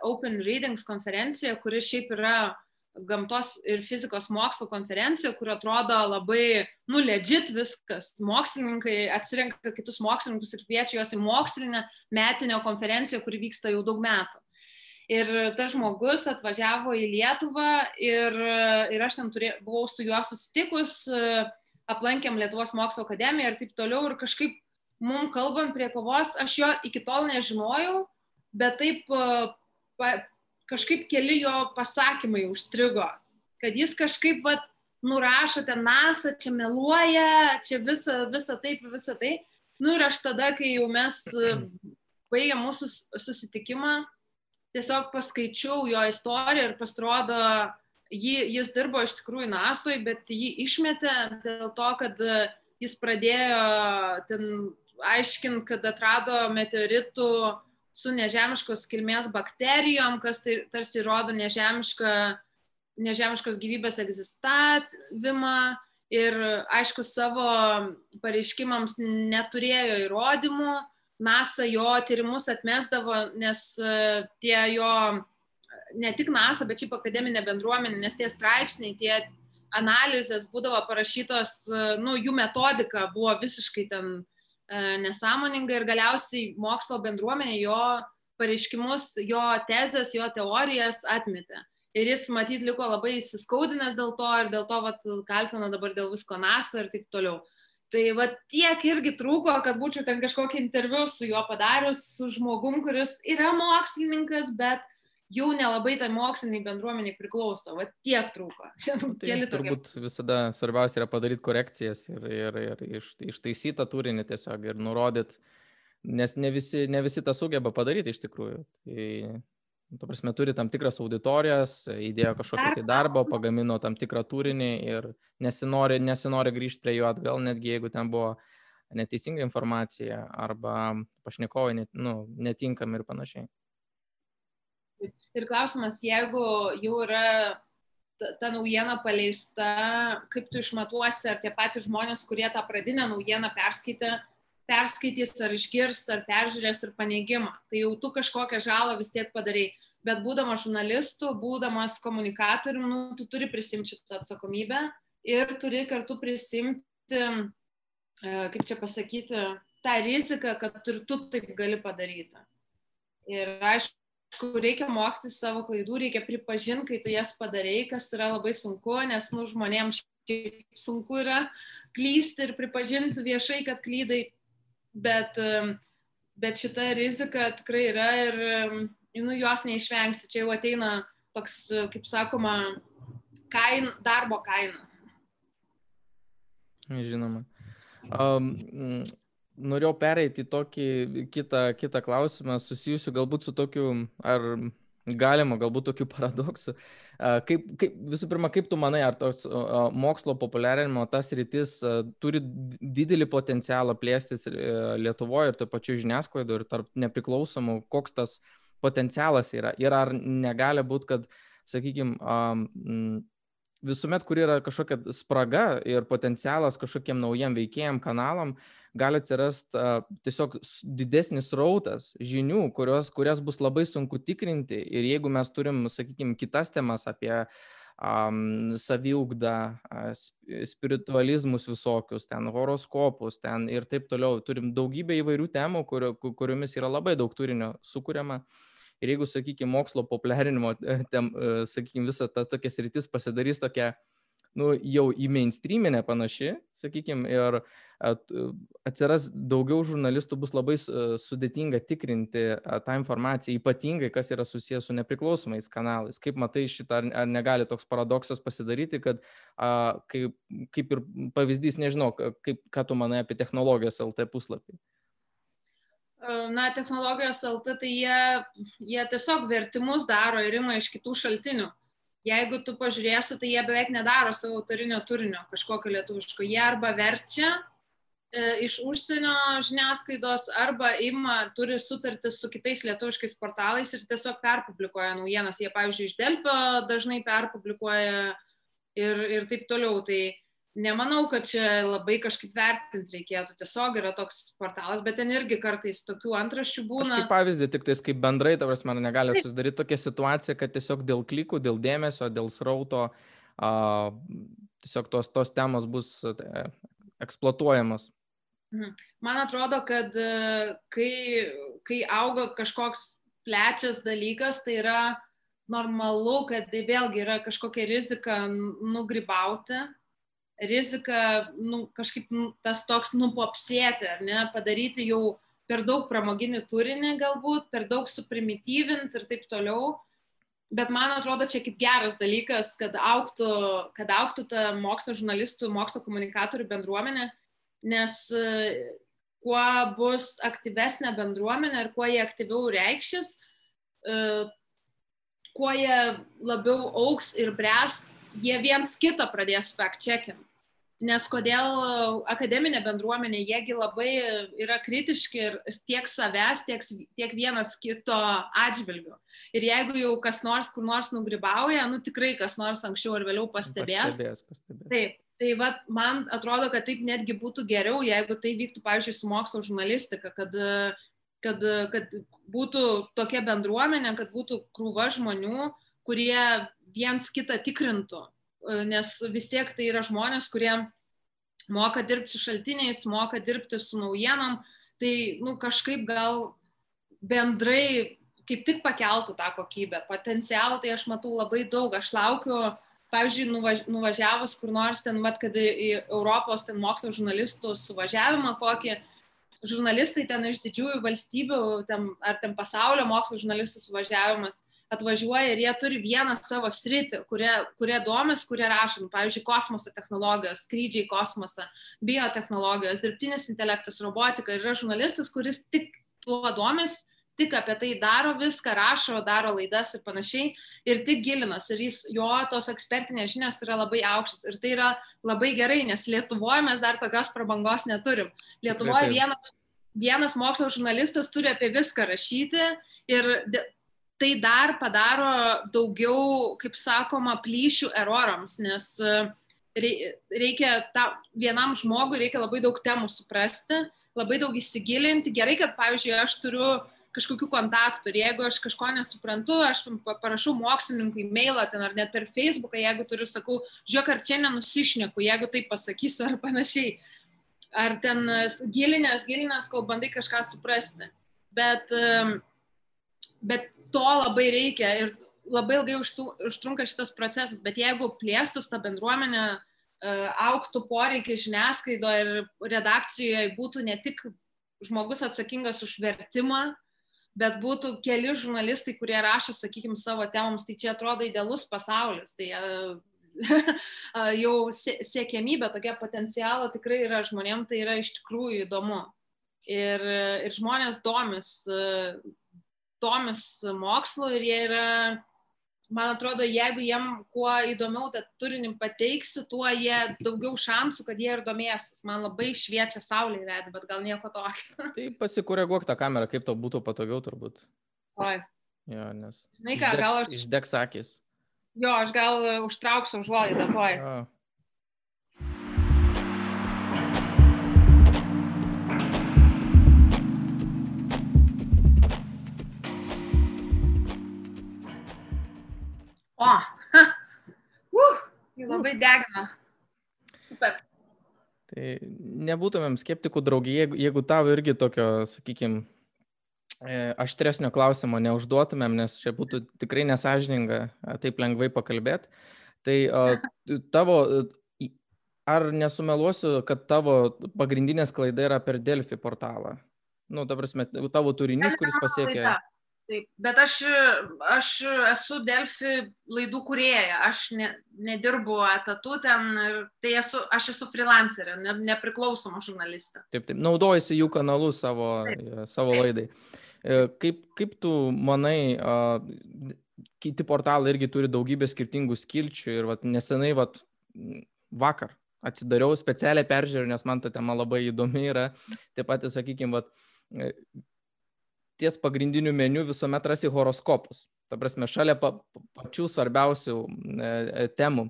Open Readings konferencija, kuri šiaip yra gamtos ir fizikos mokslo konferencija, kur atrodo labai, nu, legit viskas. Mokslininkai atsirenka kitus mokslininkus ir kviečia juos į mokslinę metinę konferenciją, kuri vyksta jau daug metų. Ir tas žmogus atvažiavo į Lietuvą ir, ir aš ten turė, buvau su juo susitikus, aplankėm Lietuvos mokslo akademiją ir taip toliau ir kažkaip mum kalbant prie kovos, aš jo iki tol nežinojau, bet taip kažkaip keli jo pasakymai užstrigo, kad jis kažkaip vat, nurašo ten NASA, čia meluoja, čia visa, visa taip, visa tai. Nu ir aš tada, kai jau mes baigėm mūsų susitikimą, tiesiog paskaičiau jo istoriją ir pasirodo, jį, jis dirbo iš tikrųjų NASOI, bet jį išmetė dėl to, kad e, jis pradėjo ten aiškinti, kad atrado meteoritų su nežemiškos kilmės bakterijom, kas tai tarsi rodo nežemišką, nežemiškos gyvybės egzistavimą ir aišku savo pareiškimams neturėjo įrodymų. NASA jo tyrimus atmesdavo, nes e, tie jo ne tik NASA, bet šiaip akademinė bendruomenė, nes tie straipsniai, tie analizės būdavo parašytos, nu, jų metodika buvo visiškai ten e, nesąmoninga ir galiausiai mokslo bendruomenė jo pareiškimus, jo tezes, jo teorijas atmetė. Ir jis, matyt, liko labai įsiskaudinęs dėl to ir dėl to, vat, kaltina dabar dėl visko NASA ir taip toliau. Tai va tiek irgi trūko, kad būčiau ten kažkokį interviu su juo padarius, su žmogum, kuris yra mokslininkas, bet jau nelabai tai moksliniai bendruomeniai priklauso, va tiek trūko. Nu, tai turbūt visada svarbiausia yra padaryti korekcijas ir, ir, ir iš, ištaisyti tą turinį tiesiog ir nurodyti, nes ne visi, ne visi tą sugeba padaryti iš tikrųjų. Tai, tu prasme, turi tam tikras auditorijas, įdėjo kažkokį tai darbą, pagamino tam tikrą turinį ir nesinori, nesinori grįžti prie jo atgal, netgi jeigu ten buvo neteisinga informacija arba pašnekovai net, nu, netinkami ir panašiai. Ir klausimas, jeigu jau yra ta, ta naujiena paleista, kaip tu išmatuosi, ar tie patys žmonės, kurie tą pradinę naujieną perskaitė, perskaitys, ar išgirs, ar peržiūrės ir paneigimą. Tai jau tu kažkokią žalą vis tiek padarai. Bet būdamas žurnalistu, būdamas komunikatorium, nu, tu turi prisimti šitą atsakomybę ir turi kartu prisimti, e, kaip čia pasakyti, tą riziką, kad ir tu taip gali padaryti. Ir aišku, aišku, reikia mokytis savo klaidų, reikia pripažinti, kai tu jas padarai, kas yra labai sunku, nes nu, žmonėms sunku yra klysti ir pripažinti viešai, kad klydai, bet, bet šita rizika tikrai yra ir nu, jos neišvengsi. Čia jau ateina toks, kaip sakoma, kain, darbo kaina. Žinoma. Um, norėjau pereiti į tokį kitą, kitą klausimą susijusiu galbūt su tokiu, ar galima, galbūt tokiu paradoksu. Kaip, kaip, visų pirma, kaip tu manai, ar tos mokslo populiarinimo tas rytis turi didelį potencialą plėstis e, Lietuvoje ir to pačiu žiniasklaidoje ir tarp nepriklausomų, koks tas potencialas yra. Ir ar negali būti, kad, sakykime, visuomet, kur yra kažkokia spraga ir potencialas kažkokiem naujiem veikėjim, kanalam, uh, gali atsirasti tiesiog didesnis rautas žinių, kurios, kurias bus labai sunku tikrinti. Ir jeigu mes turim, sakykime, kitas temas apie um, saviugdą, spiritualizmus visokius, ten horoskopus, ten ir taip toliau, turim daugybę įvairių temų, kur, kuriomis yra labai daug turinio sukūriama. Ir jeigu, sakykime, mokslo populiarinimo, tem, sakykime, visa ta tokia sritis pasidarys tokia nu, jau į mainstreaminę panaši, sakykime, ir atsiras daugiau žurnalistų, bus labai sudėtinga tikrinti tą informaciją, ypatingai kas yra susijęs su nepriklausomais kanalais. Kaip matai šitą, ar negali toks paradoksas pasidaryti, kad kaip, kaip ir pavyzdys, nežinau, kaip, ką tu manai apie technologijos LT puslapį. Na, technologijos LT, tai jie, jie tiesiog vertimus daro ir ima iš kitų šaltinių jeigu tu pažiūrėsi, tai jie beveik nedaro savo autorinio turinio kažkokio lietuviško. Jie arba verčia e, iš užsienio žiniasklaidos, arba ima, turi sutartį su kitais lietuviškais portalais ir tiesiog perpublikuoja naujienas. Jie, pavyzdžiui, iš Delfio dažnai perpublikuoja ir, ir taip toliau. Tai nemanau, kad čia labai kažkaip vertinti reikėtų. Tiesiog yra toks portalas, bet ten irgi kartais tokių antraščių būna. Kaip pavyzdį, tik tais kaip bendrai, tavars man negali susidaryti tokia situacija, kad tiesiog dėl klikų, dėl dėmesio, dėl srauto, a, tiesiog tos, tos temos bus eksploatuojamos. Mhm. Man atrodo, kad e, kai, kai auga kažkoks plečias dalykas, tai yra normalu, kad tai vėlgi yra kažkokia rizika nugribauti rizika nu, kažkaip tas toks nupopsėti, ar ne, padaryti jau per daug pramoginį turinį galbūt, per daug suprimityvinti ir taip toliau. Bet man atrodo, čia kaip geras dalykas, kad auktų, kad auktų ta mokslo žurnalistų, mokslo komunikatorių bendruomenė, nes e, kuo bus aktyvesnė bendruomenė ir kuo jie aktyviau reikšis, e, kuo jie labiau auks ir bręs, jie viens kitą pradės fact-checking nes kodėl akademinė bendruomenė, jiegi labai yra kritiški ir tiek savęs, tiek, tiek vienas kito atžvilgiu. Ir jeigu jau kas nors kur nors nugribauja, nu tikrai kas nors anksčiau ar vėliau pastebės. Pastebės, pastebės. Taip. Tai vat, man atrodo, kad taip netgi būtų geriau, jeigu tai vyktų, pavyzdžiui, su mokslo žurnalistika, kad, kad, kad būtų tokia bendruomenė, kad būtų krūva žmonių, kurie viens kitą tikrintų, nes vis tiek tai yra žmonės, kurie moka dirbti su šaltiniais, moka dirbti su naujienom, tai nu, kažkaip gal bendrai kaip tik pakeltų tą kokybę. Potencialų tai aš matau labai daug. Aš laukiu, pavyzdžiui, nuvaž, nuvažiavus kur nors ten, mat, kad į Europos ten mokslo žurnalistų suvažiavimą kokį, žurnalistai ten iš didžiųjų valstybių, ten, ar ten pasaulio mokslo žurnalistų suvažiavimas, atvažiuoja ir jie turi vieną savo sritį, kurie, kurie domis, kurie rašo, nu, pavyzdžiui, kosmoso technologijos, skrydžiai į kosmosą, biotehnologijos, dirbtinis intelektas, robotika. Ir yra žurnalistas, kuris tik tuo domis, tik apie tai daro viską, rašo, daro laidas ir panašiai, ir tik gilinas. Ir jis, jo tos ekspertinės žinios yra labai aukštas. Ir tai yra labai gerai, nes Lietuvoje mes dar tokios prabangos neturim. Lietuvoje vienas, vienas mokslo žurnalistas turi apie viską rašyti ir tai dar padaro daugiau, kaip sakoma, plyšių erorams, nes e, reikia ta, vienam žmogui reikia labai daug temų suprasti, labai daug įsigilinti. Gerai, kad, pavyzdžiui, aš turiu kažkokių kontaktų ir jeigu aš kažko nesuprantu, aš parašau mokslininkui mailą ten ar net per Facebooką, jeigu turiu, sakau, žiūrėk, ar čia nenusišneku, jeigu tai pasakysiu ar panašiai. Ar ten gilinės, gilinės, kol bandai kažką suprasti. Bet, bet to labai reikia ir labai ilgai užtrunka šitas procesas, bet jeigu plėstus tą bendruomenę, e, auktų poreikiai žiniasklaido ir redakcijoje būtų ne tik žmogus atsakingas už vertimą, bet būtų keli žurnalistai, kurie rašo, sakykime, savo temoms, tai čia atrodo idealus pasaulis. Tai jau siekiamybė, tokia potencialo tikrai yra žmonėm, tai yra iš tikrųjų įdomu. Ir, ir žmonės domis domis mokslu ir jie yra, man atrodo, jeigu jiem kuo įdomiau tą turinį pateiksi, tuo jie daugiau šansų, kad jie ir domėsis. Man labai šviečia saulė į veidą, bet gal nieko tokio. Tai pasikoreguok tą kamerą, kaip tau būtų patogiau turbūt. Oi. Jo, nes. Žinai ką, gal aš. Išdegs akis. Jo, aš gal užtrauksiu užuolaidą, oi. O, uh, labai degina. Super. Tai nebūtumėm skeptikų draugai, jeigu, jeigu tavo irgi tokio, sakykime, aštresnio klausimo neužduotumėm, nes čia būtų tikrai nesažininga taip lengvai pakalbėti. Tai tavo, ar nesumeluosiu, kad tavo pagrindinė klaida yra per Delfi portalą? Nu, ta prasme, tavo turinys, kuris pasiekia. Taip, bet aš, aš esu Delfi laidų kurieja, aš ne, nedirbu etatu ten, tai esu, aš esu freelancerė, ne, nepriklausoma žurnalistė. Taip, taip, naudojasi jų kanalų savo, taip, savo taip. laidai. E, kaip, kaip tu manai, kiti portalai irgi turi daugybę skirtingų skilčių ir vat, nesenai vat, vakar atsidariau specialią peržiūrą, nes man ta tema labai įdomi yra. Taip pat, sakykime, vat, e, ties pagrindiniu meniu visuomet rasi horoskopus. Ta prasme, šalia pa, pačių svarbiausių e, e, temų.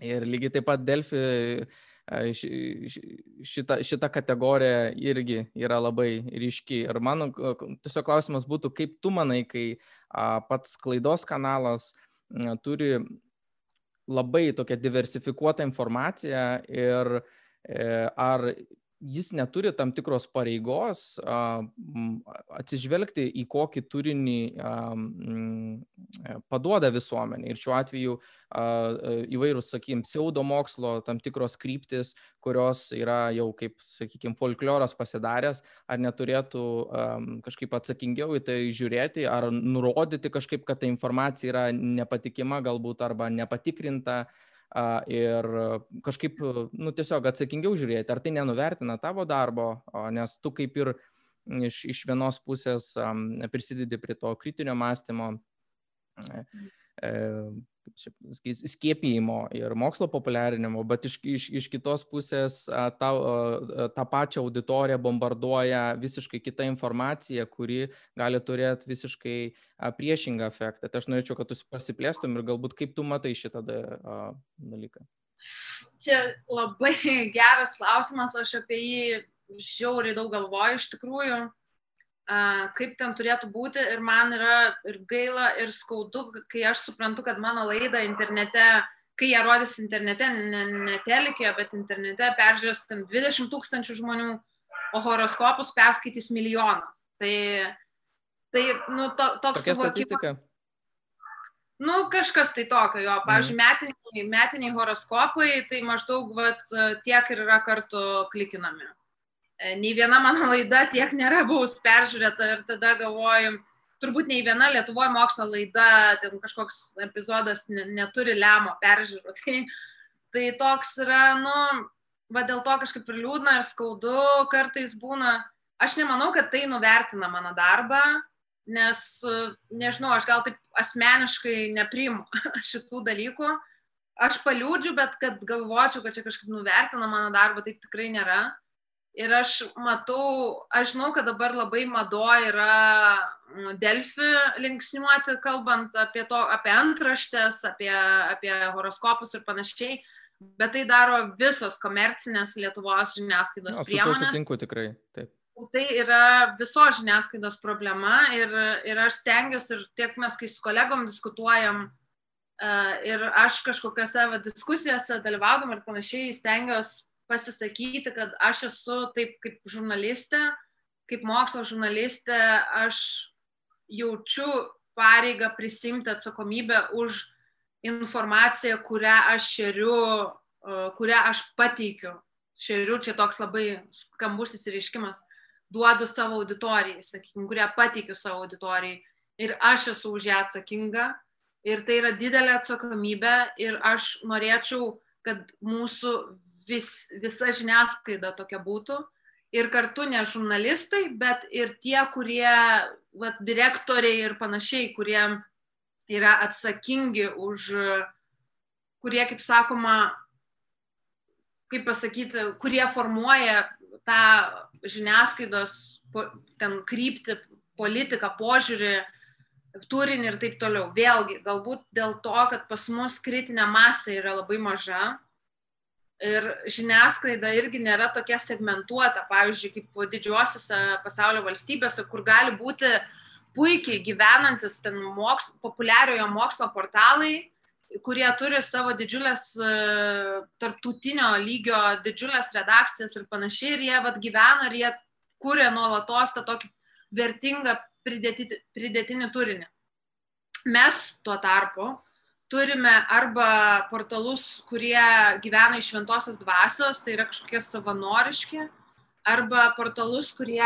Ir lygiai taip pat Delfi e, šita, šita kategorija irgi yra labai ryški. Ir mano tiesiog klausimas būtų, kaip tu manai, kai a, pats klaidos kanalas a, turi labai tokią diversifikuotą informaciją ir e, ar jis neturi tam tikros pareigos atsižvelgti į kokį turinį paduoda visuomenė. Ir šiuo atveju įvairūs, sakykime, pseudomokslo tam tikros kryptis, kurios yra jau, kaip, sakykime, folkloras pasidaręs, ar neturėtų kažkaip atsakingiau į tai žiūrėti, ar nurodyti kažkaip, kad ta informacija yra nepatikima galbūt arba nepatikrinta ir kažkaip, nu, tiesiog atsakingiau žiūrėti, ar tai nenuvertina tavo darbo, nes tu kaip ir iš, iš vienos pusės prisidedi prie to kritinio mąstymo, e, skiepijimo ir mokslo populiarinimo, bet iš, iš, iš kitos pusės tą, tą pačią auditoriją bombarduoja visiškai kita informacija, kuri gali turėti visiškai priešingą efektą. Tai aš norėčiau, kad tu pasiplėstum ir galbūt kaip tu matai šitą dalyką. Čia labai geras klausimas, aš apie jį žiauriai daug galvoju iš tikrųjų kaip ten turėtų būti ir man yra ir gaila, ir skaudu, kai aš suprantu, kad mano laidą internete, kai ją rodys internete, ne, ne telikė, bet internete peržiūrės ten 20 tūkstančių žmonių, o horoskopus perskaitys milijonas. Tai, tai nu, to, toks suvokimas. Nu, kažkas tai tokio, jo, pavyzdžiui, mhm. metiniai, metiniai horoskopai, tai maždaug vat, tiek ir yra kartu klikinami. E, nei viena mano laida tiek nėra buvus peržiūrėta ir tada galvoju, turbūt nei viena Lietuvoje mokslo laida, ten kažkoks epizodas neturi lemo peržiūrų. Tai, tai toks yra, nu, va dėl to kažkaip ir liūdna ir skaudu kartais būna. Aš nemanau, kad tai nuvertina mano darbą, nes, nežinau, aš gal taip asmeniškai nepriimu šitų dalykų. Aš paliūdžiu, bet kad galvočiau, kad čia kažkaip nuvertina mano darbą, taip tikrai nėra. Ir aš matau, aš žinau, kad dabar labai mado yra mm, Delfi linksniuoti, kalbant apie, to, apie antraštės, apie, apie horoskopus ir panašiai, bet tai daro visos komercinės Lietuvos žiniasklaidos priemonės. Aš sutinku tikrai, taip. Tai yra visos žiniasklaidos problema ir, ir aš stengiuosi ir tiek mes, kai su kolegom diskutuojam, uh, ir aš kažkokiose va, diskusijose dalyvaudam ir panašiai stengiuosi pasisakyti, kad aš esu taip kaip žurnalistė, kaip mokslo žurnalistė, aš jaučiu pareigą prisimti atsakomybę už informaciją, kurią aš šeriu, kurią aš pateikiu. Šeriu, čia toks labai skambus įsireiškimas, duodu savo auditorijai, sakykime, kurią pateikiu savo auditorijai. Ir aš esu už ją atsakinga. Ir tai yra didelė atsakomybė. Ir aš norėčiau, kad mūsų vis, visa žiniasklaida tokia būtų. Ir kartu ne žurnalistai, bet ir tie, kurie, va, direktoriai ir panašiai, kurie yra atsakingi už, kurie, kaip sakoma, kaip pasakyti, kurie formuoja tą žiniasklaidos ten krypti, politiką, požiūrį, turinį ir taip toliau. Vėlgi, galbūt dėl to, kad pas mus kritinė masė yra labai maža, Ir žiniasklaida irgi nėra tokia segmentuota, pavyzdžiui, kaip didžiuosiuose pasaulio valstybėse, kur gali būti puikiai gyvenantis ten mokslo, populiariojo mokslo portalai, kurie turi savo didžiulės tarptautinio lygio, didžiulės redakcijas ir panašiai, ir jie vad gyvena ir jie kūrė nuolatos tą tokį vertingą pridėti, pridėtinį turinį. Mes tuo tarpu turime arba portalus, kurie gyvena iš šventosios dvasios, tai yra kažkokie savanoriški, arba portalus, kurie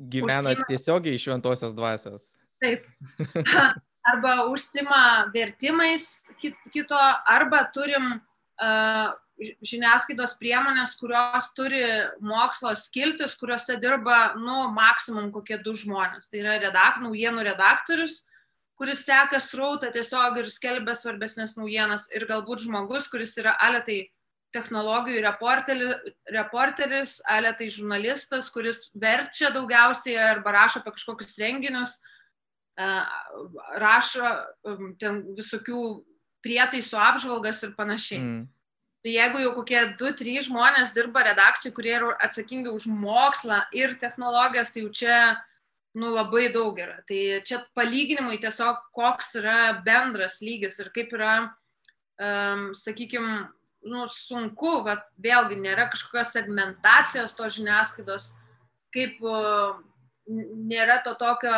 gyvena užsima... tiesiogiai iš šventosios dvasios. Taip. arba užsima vertimais kito, arba turim uh, žiniasklaidos priemonės, kurios turi mokslo skiltis, kuriuose dirba, nu, maksimum kokie du žmonės. Tai yra redak, naujienų redaktorius, kuris seka srautą tiesiog ir skelbia svarbesnės naujienas, ir galbūt žmogus, kuris yra aletai technologijų reporteris, aletai žurnalistas, kuris verčia daugiausiai arba rašo apie kažkokius renginius, rašo ten visokių prietaisų apžvalgas ir panašiai. Mm. Tai jeigu jau kokie du, trys žmonės dirba redakcijų, kurie yra atsakingi už mokslą ir technologijas, tai jau čia nu, labai daug yra. Tai čia palyginimui tiesiog koks yra bendras lygis ir kaip yra, um, sakykime, nu, sunku, bet vėlgi nėra kažkokios segmentacijos to žiniasklaidos, kaip uh, nėra to tokio,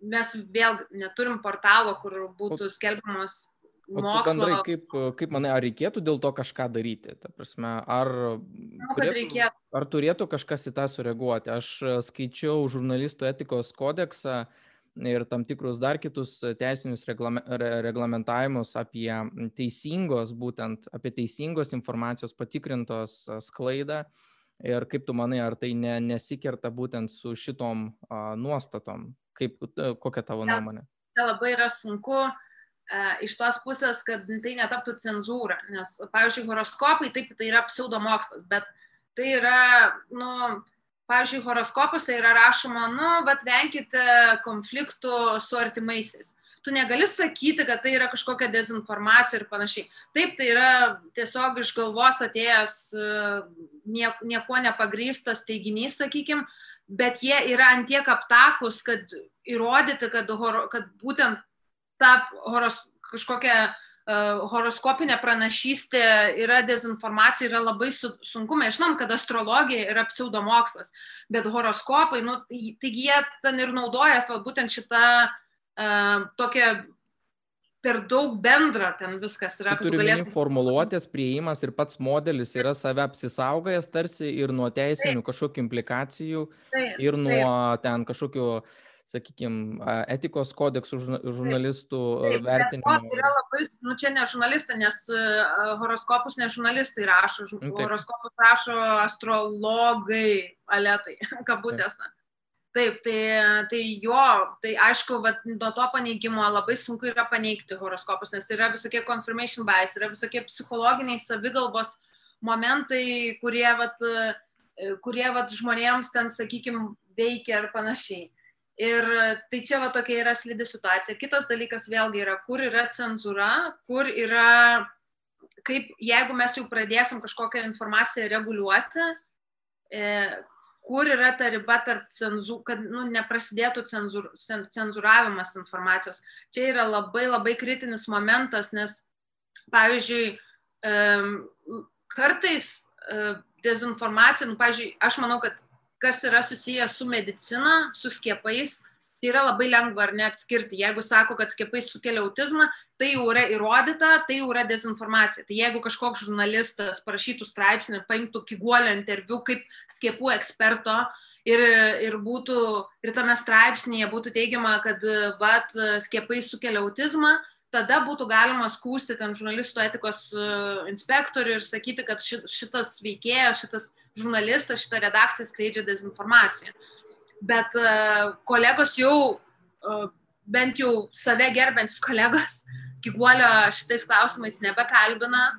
mes vėl neturim portalo, kur būtų skelbiamos mokslo. Bendrai, kaip, kaip manai, ar reikėtų dėl to kažką daryti? Ta prasme, ar, Manau, turėtų, ar turėtų kažkas į tą sureaguoti? Aš e, skaičiau žurnalistų etikos kodeksą ir tam tikrus dar kitus teisinius reglame, reglamentavimus apie teisingos, būtent apie teisingos informacijos patikrintos e, sklaidą. Ir kaip tu manai, ar tai ne, nesikerta būtent su šitom a, nuostatom? Kaip, kokia tavo nuomonė? Tai labai yra sunku uh, iš tos pusės, kad tai netaptų cenzūra, nes, pavyzdžiui, horoskopai, taip, tai yra pseudomokslas, bet tai yra, nu, pavyzdžiui, horoskopuose yra rašoma, nu, bet venkite konfliktų su artimaisiais. Tu negali sakyti, kad tai yra kažkokia dezinformacija ir panašiai. Taip, tai yra tiesiog iš galvos atėjęs nieko nepagrystas teiginys, sakykime, bet jie yra antiek aptakus, kad įrodyti, kad, kad būtent ta horos, kažkokia uh, horoskopinė pranašystė yra dezinformacija, yra labai su, sunku. Mes žinom, kad astrologija yra pseudomokslas, bet horoskopai, nu, tai, taigi jie ten ir naudoja savo būtent šitą uh, tokią per daug bendra ten viskas yra. Turi galėtum... formuluotės, prieimas ir pats modelis yra save apsisaugojęs tarsi ir nuo teisinių kažkokių implikacijų taip, ir nuo taip. ten kažkokių uh, sakykime, etikos kodeksų žurnalistų Taip, vertinimo. Tai yra labai, nu čia ne žurnalistai, nes horoskopus ne žurnalistai rašo, Taip. horoskopus rašo astrologai, aletai, kabutėse. Taip, tai, tai jo, tai aišku, vat, nuo to paneigimo labai sunku yra paneigti horoskopus, nes yra visokie confirmation bias, yra visokie psichologiniai savigalbos momentai, kurie, vat, kurie vat, žmonėms ten, sakykime, veikia ir panašiai. Ir tai čia va tokia yra slidi situacija. Kitas dalykas vėlgi yra, kur yra cenzūra, kur yra, kaip jeigu mes jau pradėsim kažkokią informaciją reguliuoti, e, kur yra ta riba tarp cenzūrų, kad nu, neprasidėtų cenzūr, cenzūravimas informacijos. Čia yra labai labai kritinis momentas, nes, pavyzdžiui, kartais e, dezinformacija, nu, pavyzdžiui, aš manau, kad kas yra susijęs su medicina, su skiepais, tai yra labai lengva ar neatskirti. Jeigu sako, kad skiepai sukelia autizmą, tai jau yra įrodyta, tai jau yra dezinformacija. Tai jeigu kažkoks žurnalistas parašytų straipsnį, paimtų kiguolio interviu kaip skiepų eksperto ir, ir būtų, ir tame straipsnėje būtų teigiama, kad vat, skiepai sukelia autizmą, tada būtų galima skūsti ten žurnalistų etikos e, inspektorių ir sakyti, kad šitas veikėjas, šitas žurnalistas, šita redakcija skleidžia dezinformaciją. Bet e, kolegos jau, e, bent jau save gerbiantis kolegos, Kiguolio šitais klausimais nebekalbina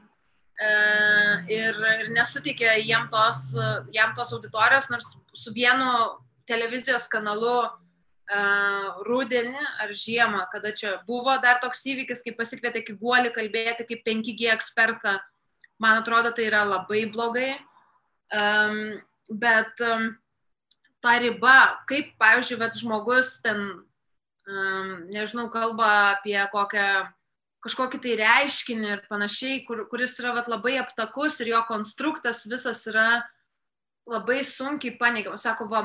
ir, ir nesutikė jam tos, jam tos auditorijos, nors su vienu televizijos kanalu rudenį ar žiemą, kada čia buvo dar toks įvykis, kai pasikvietė Kiguolį kalbėti kaip 5G ekspertą. Man atrodo, tai yra labai blogai. Bet ta riba, kaip, pavyzdžiui, bet žmogus ten, nežinau, kalba apie kokią kažkokį tai reiškinį ir panašiai, kur, kuris yra vat, labai aptakus ir jo konstruktas visas yra labai sunkiai paneigiama. Sako, va,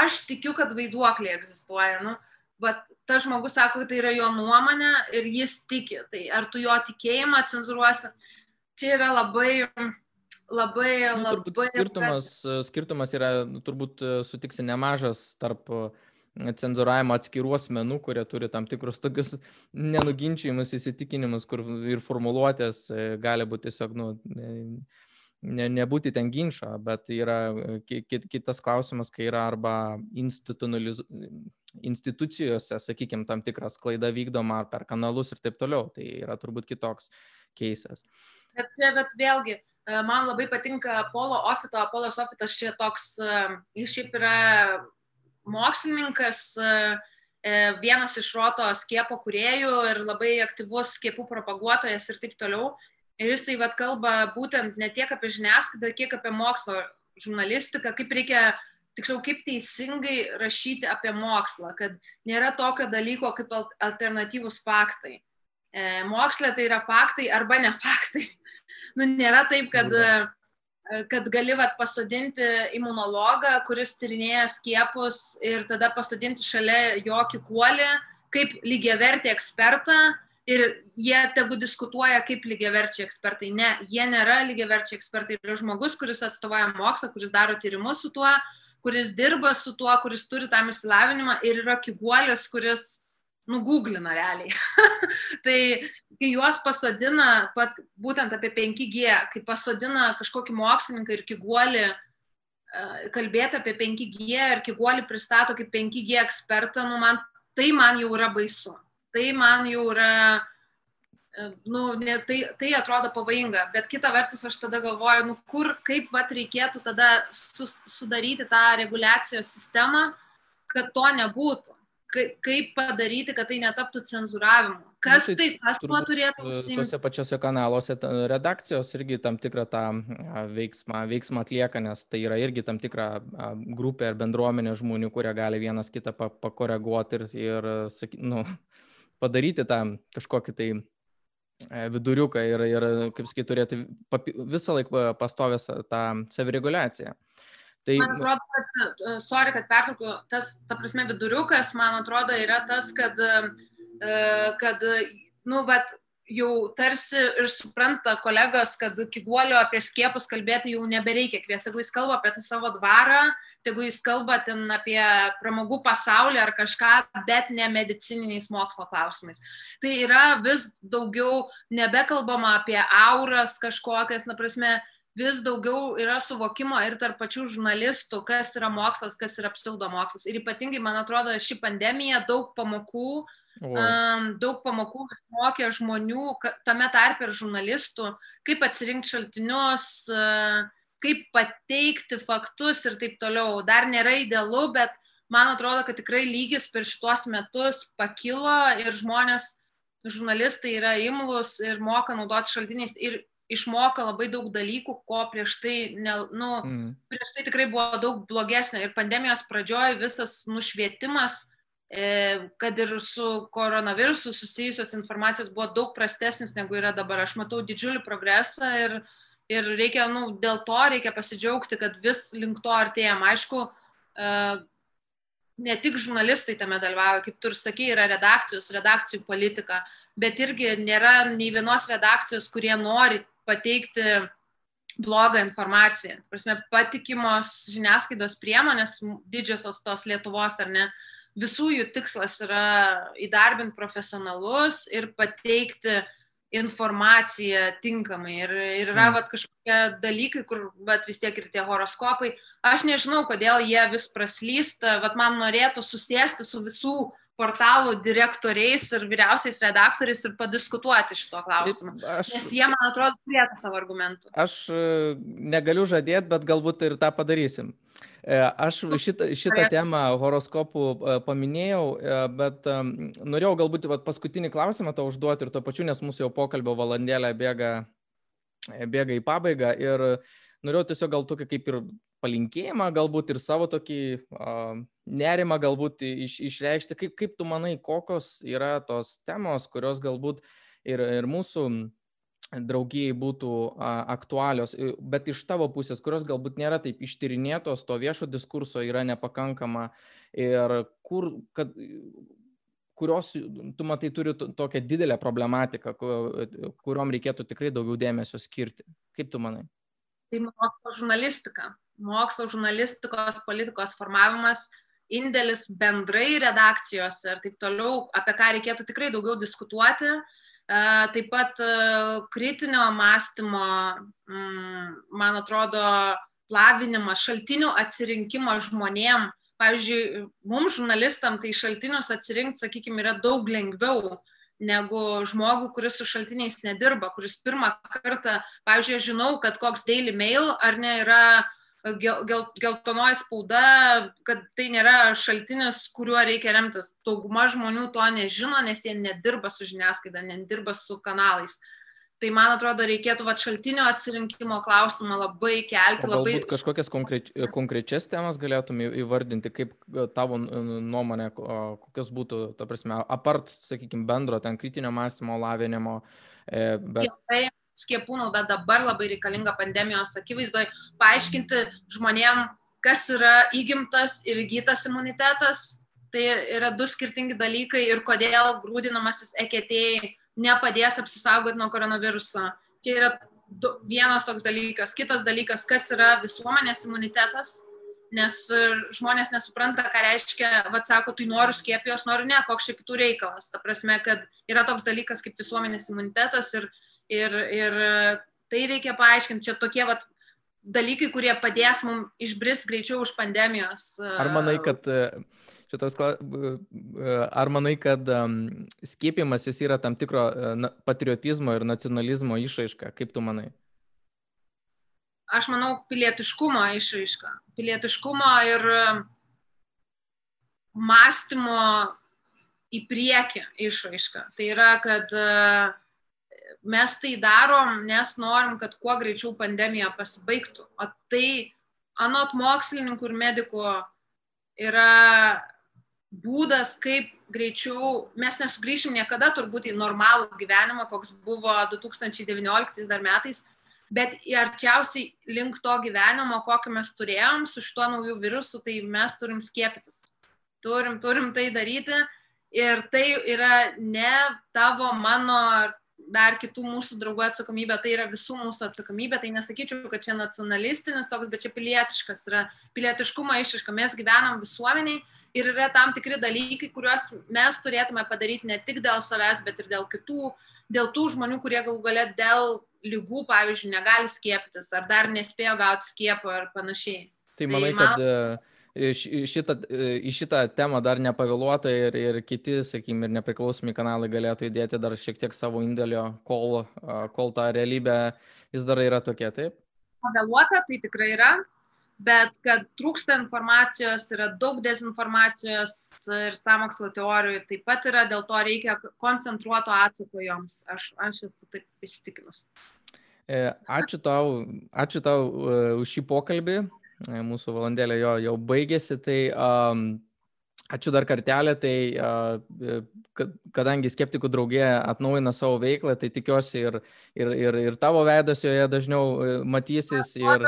aš tikiu, kad vaiduokliai egzistuoja. Nu, bet tas žmogus sako, kad tai yra jo nuomonė ir jis tiki. Tai ar tu jo tikėjimą cenzuruosi, čia yra labai, labai, nu, labai. Skirtumas, skirtumas yra, nu, turbūt sutiksi nemažas tarp cenzuravimo atskirų asmenų, kurie turi tam tikrus tokius nenuginčiamus įsitikinimus, kur ir formuluotės e, gali būti tiesiog, nu, ne, nebūti ten ginčio, bet yra kitas klausimas, kai yra arba institucijose, sakykime, tam tikras klaida vykdoma ar per kanalus ir taip toliau. Tai yra turbūt kitoks keisas. Bet, bet vėlgi, e, man labai patinka Polo Ofito, Apollo Sofitas čia toks, e, jis šiaip yra mokslininkas, e, vienas iš roto skiepo kuriejų ir labai aktyvus skiepų propaguotojas ir taip toliau. Ir jisai vad kalba būtent ne tiek apie žiniasklaidą, kiek apie mokslo žurnalistiką, kaip reikia, tiksliau, kaip teisingai rašyti apie mokslą, kad nėra tokio dalyko kaip alternatyvus faktai. E, mokslė tai yra faktai arba ne faktai. Nu, nėra taip, kad, e, kad gali vat, pasodinti imunologą, kuris tyrinėja skiepus ir tada pasodinti šalia jo kikuolį kaip lygiavertį ekspertą ir jie tegu diskutuoja kaip lygiaverčiai ekspertai. Ne, jie nėra lygiaverčiai ekspertai. Yra žmogus, kuris atstovauja mokslą, kuris daro tyrimus su tuo, kuris dirba su tuo, kuris turi tam išsilavinimą ir yra kiguolis, kuris nugūglina realiai. tai kai juos pasodina, pat, būtent apie 5G, kai pasodina kažkokį mokslininką ir kiguolį e, kalbėti apie 5G ir kiguolį pristato kaip 5G ekspertą, nu man, tai man jau yra baisu tai man jau yra, e, nu, ne, tai, tai atrodo pavojinga, bet kita vertus aš tada galvoju, nu, kur, kaip vat reikėtų tada sus, sudaryti tą reguliacijos sistemą, kad to nebūtų. Kaip padaryti, kad tai netaptų cenzuravimu. Kas nu, tai, tai kas tuo turėtų e, užsiimti? Tuose pačiose kanaluose redakcijos irgi tam tikrą tą veiksmą, veiksmą atlieka, nes tai yra irgi tam tikra grupė ar bendruomenė žmonių, kurie gali vienas kitą pakoreguoti ir, ir nu, padaryti tą kažkokį tai e, viduriuką ir, ir kaip sakai, turėti papi, visą laiką pastovęs tą savireguliaciją. Tai... Man atrodo, kad, e, sorry, kad pertraukiu, tas, ta prasme, viduriukas, man atrodo, yra tas, kad, e, kad nu, vat, jau tarsi ir supranta kolegos, kad kiguolio apie skiepus kalbėti jau nebereikia kviesti. Jeigu jis kalba apie tą savo dvarą, jeigu jis kalba ten apie pramogų pasaulį ar kažką, bet ne medicininiais mokslo klausimais. Tai yra vis daugiau nebekalbama apie auras kažkokias, na prasme, vis daugiau yra suvokimo ir tarp pačių žurnalistų, kas yra mokslas, kas yra pseudomokslas. Ir ypatingai, man atrodo, ši pandemija daug pamokų Um, daug pamokų mokė žmonių, tame tarpe ir žurnalistų, kaip atsirinkti šaltinius, uh, kaip pateikti faktus ir taip toliau. Dar nėra idealu, bet man atrodo, kad tikrai lygis per šituos metus pakilo ir žmonės, žurnalistai yra imlus ir moka naudoti šaltiniais ir išmoka labai daug dalykų, ko prieš tai, ne, nu, mm. prieš tai tikrai buvo daug blogesnė. Ir pandemijos pradžioje visas nušvietimas E, kad ir su koronavirusu susijusios informacijos buvo daug prastesnis negu yra dabar. Aš matau didžiulį progresą ir, ir reikia, nu, dėl to reikia pasidžiaugti, kad vis link to artėjom. Aišku, e, ne tik žurnalistai tame dalyvauja, kaip tu ir sakai, yra redakcijos, redakcijų politika, bet irgi nėra nei vienos redakcijos, kurie nori pateikti blogą informaciją. Prasme, patikimos žiniasklaidos priemonės, didžiosios tos Lietuvos ar ne, visų jų tikslas yra įdarbinti profesionalus ir pateikti informaciją tinkamai. Ir, ir yra mm. vat, kažkokie dalykai, kur vat, vis tiek ir tie horoskopai. Aš nežinau, kodėl jie vis praslysta. Vat, man norėtų susėsti su visų portalų direktoriais ir vyriausiais redaktoriais ir padiskutuoti šito klausimu. Aš, Nes jie, man atrodo, turėtų savo argumentų. Aš e, negaliu žadėti, bet galbūt ir tą padarysim. E, aš šitą, šitą temą horoskopų e, paminėjau, bet norėjau galbūt vat, paskutinį klausimą tau užduoti ir to pačiu, nes mūsų jau pokalbio valandėlė bėga, bėga į pabaigą ir norėjau tiesiog gal tokį kaip ir palinkėjimą, galbūt ir savo tokį uh, nerimą galbūt iš, išreikšti. Kaip, kaip tu manai, kokios yra tos temos, kurios galbūt ir, ir mūsų draugijai būtų aktualios, bet iš tavo pusės, kurios galbūt nėra taip ištyrinėtos, to viešo diskurso yra nepakankama ir kur, kad, kurios tu matai turi tokią didelę problematiką, kuriuom reikėtų tikrai daugiau dėmesio skirti. Kaip tu manai? Tai mokslo žurnalistika. Mokslo žurnalistikos politikos formavimas, indėlis bendrai redakcijose ir taip toliau, apie ką reikėtų tikrai daugiau diskutuoti. Taip pat kritinio mąstymo, mm, man atrodo, lavinimas, šaltinių atsirinkimas žmonėm, pavyzdžiui, mums žurnalistam tai šaltinius atsirinkti, sakykime, yra daug lengviau negu žmogų, kuris su šaltiniais nedirba, kuris pirmą kartą, pavyzdžiui, žinau, kad koks Daily Mail ar ne yra gel, gel, geltonoji spauda, kad tai nėra šaltinis, kuriuo reikia remtis. Dauguma žmonių to nežino, nes jie nedirba su žiniasklaida, nedirba su kanalais. Tai man atrodo, reikėtų va, šaltinio atsirinkimo klausimą labai kelti. Labai... kažkokias konkreč, konkrečias temas galėtum įvardinti, kaip e, tavo nuomonė, kokios būtų, ta prasme, apart, sakykime, bendro ten kritinio mąstymo lavinimo. E, bet... Skiepai, skiepų nauda dabar labai reikalinga pandemijos akivaizdoje, paaiškinti žmonėm, kas yra įgimtas ir įgytas imunitetas. Tai yra du skirtingi dalykai ir kodėl grūdinamasis eketėjai nepadės apsisaugoti nuo koronaviruso. Čia yra du, vienas toks dalykas. Kitas dalykas, kas yra visuomenės imunitetas, nes e, žmonės nesupranta, ką reiškia, vad sako, tu noriu skiepijos, noriu ne, koks čia kitų reikalas. Ta prasme, kad yra toks dalykas kaip visuomenės imunitetas ir, ir, ir e, tai reikia paaiškinti. Čia tokie vat, dalykai, kurie padės mums išbrist greičiau už pandemijos. E, Ar manai, kad šitos, ar manai, kad skiepimas jis yra tam tikro e, patriotizmo ir nacionalizmo išraiška? Kaip tu manai? Aš manau, pilietiškumo išraiška. Pilietiškumo ir mąstymo į priekį išraiška. Tai yra, kad e, mes tai darom, nes norim, kad kuo greičiau pandemija pasibaigtų. O tai anot mokslininkų ir medikų yra būdas, kaip greičiau, mes nesugrįšim niekada turbūt į normalų gyvenimą, koks buvo 2019 dar metais, bet arčiausiai link to gyvenimo, kokį mes turėjom su šituo nauju virusu, tai mes turim skiepytis. Turim, turim tai daryti ir tai yra ne tavo, mano dar kitų mūsų draugų atsakomybė, tai yra visų mūsų atsakomybė, tai nesakyčiau, kad čia nacionalistinis toks, bet čia pilietiškas yra pilietiškumo išraiška. Mes gyvenam visuomeniai ir yra tam tikri dalykai, kuriuos mes turėtume padaryti ne tik dėl savęs, bet ir dėl kitų, dėl tų žmonių, kurie galų galę dėl lygų, pavyzdžiui, negali skieptis ar dar nespėjo gauti skiepą ar panašiai. Tai manai, tai man... kad e, šitą, į šitą temą dar nepavėluota ir, ir kiti, sakykime, ir nepriklausomi kanalai galėtų įdėti dar šiek tiek savo indėlio, kol, kol ta realybė vis dar yra tokia, taip? Pavėluota tai tikrai yra, bet kad trūksta informacijos, yra daug dezinformacijos ir samokslo teorijų, taip pat yra, dėl to reikia koncentruoto atsako joms. Aš, aš esu taip įsitikinus. E, ačiū tau, ačiū tau e, už šį pokalbį. E, mūsų valandėlė jo jau baigėsi, tai um, ačiū dar kartelę, tai kadangi skeptikų draugė atnaujina savo veiklą, tai tikiuosi ir, ir, ir, ir tavo veidas joje dažniau matysis ir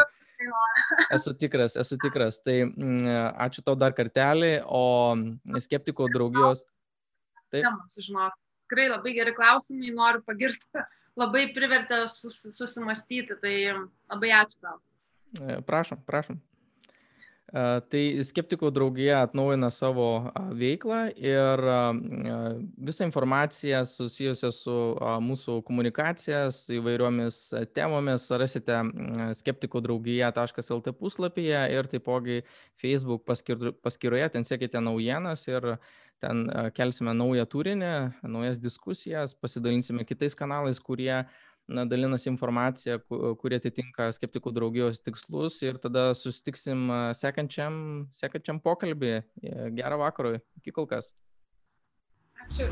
esu tikras, esu tikras. Tai mm, ačiū tau dar kartelį, o skeptikų draugijos. Taip. Žinok, tikrai labai geri klausimai, noriu pagirti, labai privertė sus, susimastyti, tai labai ačiū tau. E, prašom, prašom. Tai skeptikų draugija atnaujina savo veiklą ir visą informaciją susijusią su mūsų komunikacija, su įvairiomis temomis rasite skeptikų draugija.lt puslapyje ir taipogi Facebook paskyroje, ten sekite naujienas ir ten kelsime naują turinį, naujas diskusijas, pasidalinsime kitais kanalais, kurie uh, na, dalinasi informacija, kurie atitinka skeptikų draugijos tikslus ir tada susitiksim sekančiam, sekančiam pokalbį. Gerą vakarą, iki kol kas. Ačiū.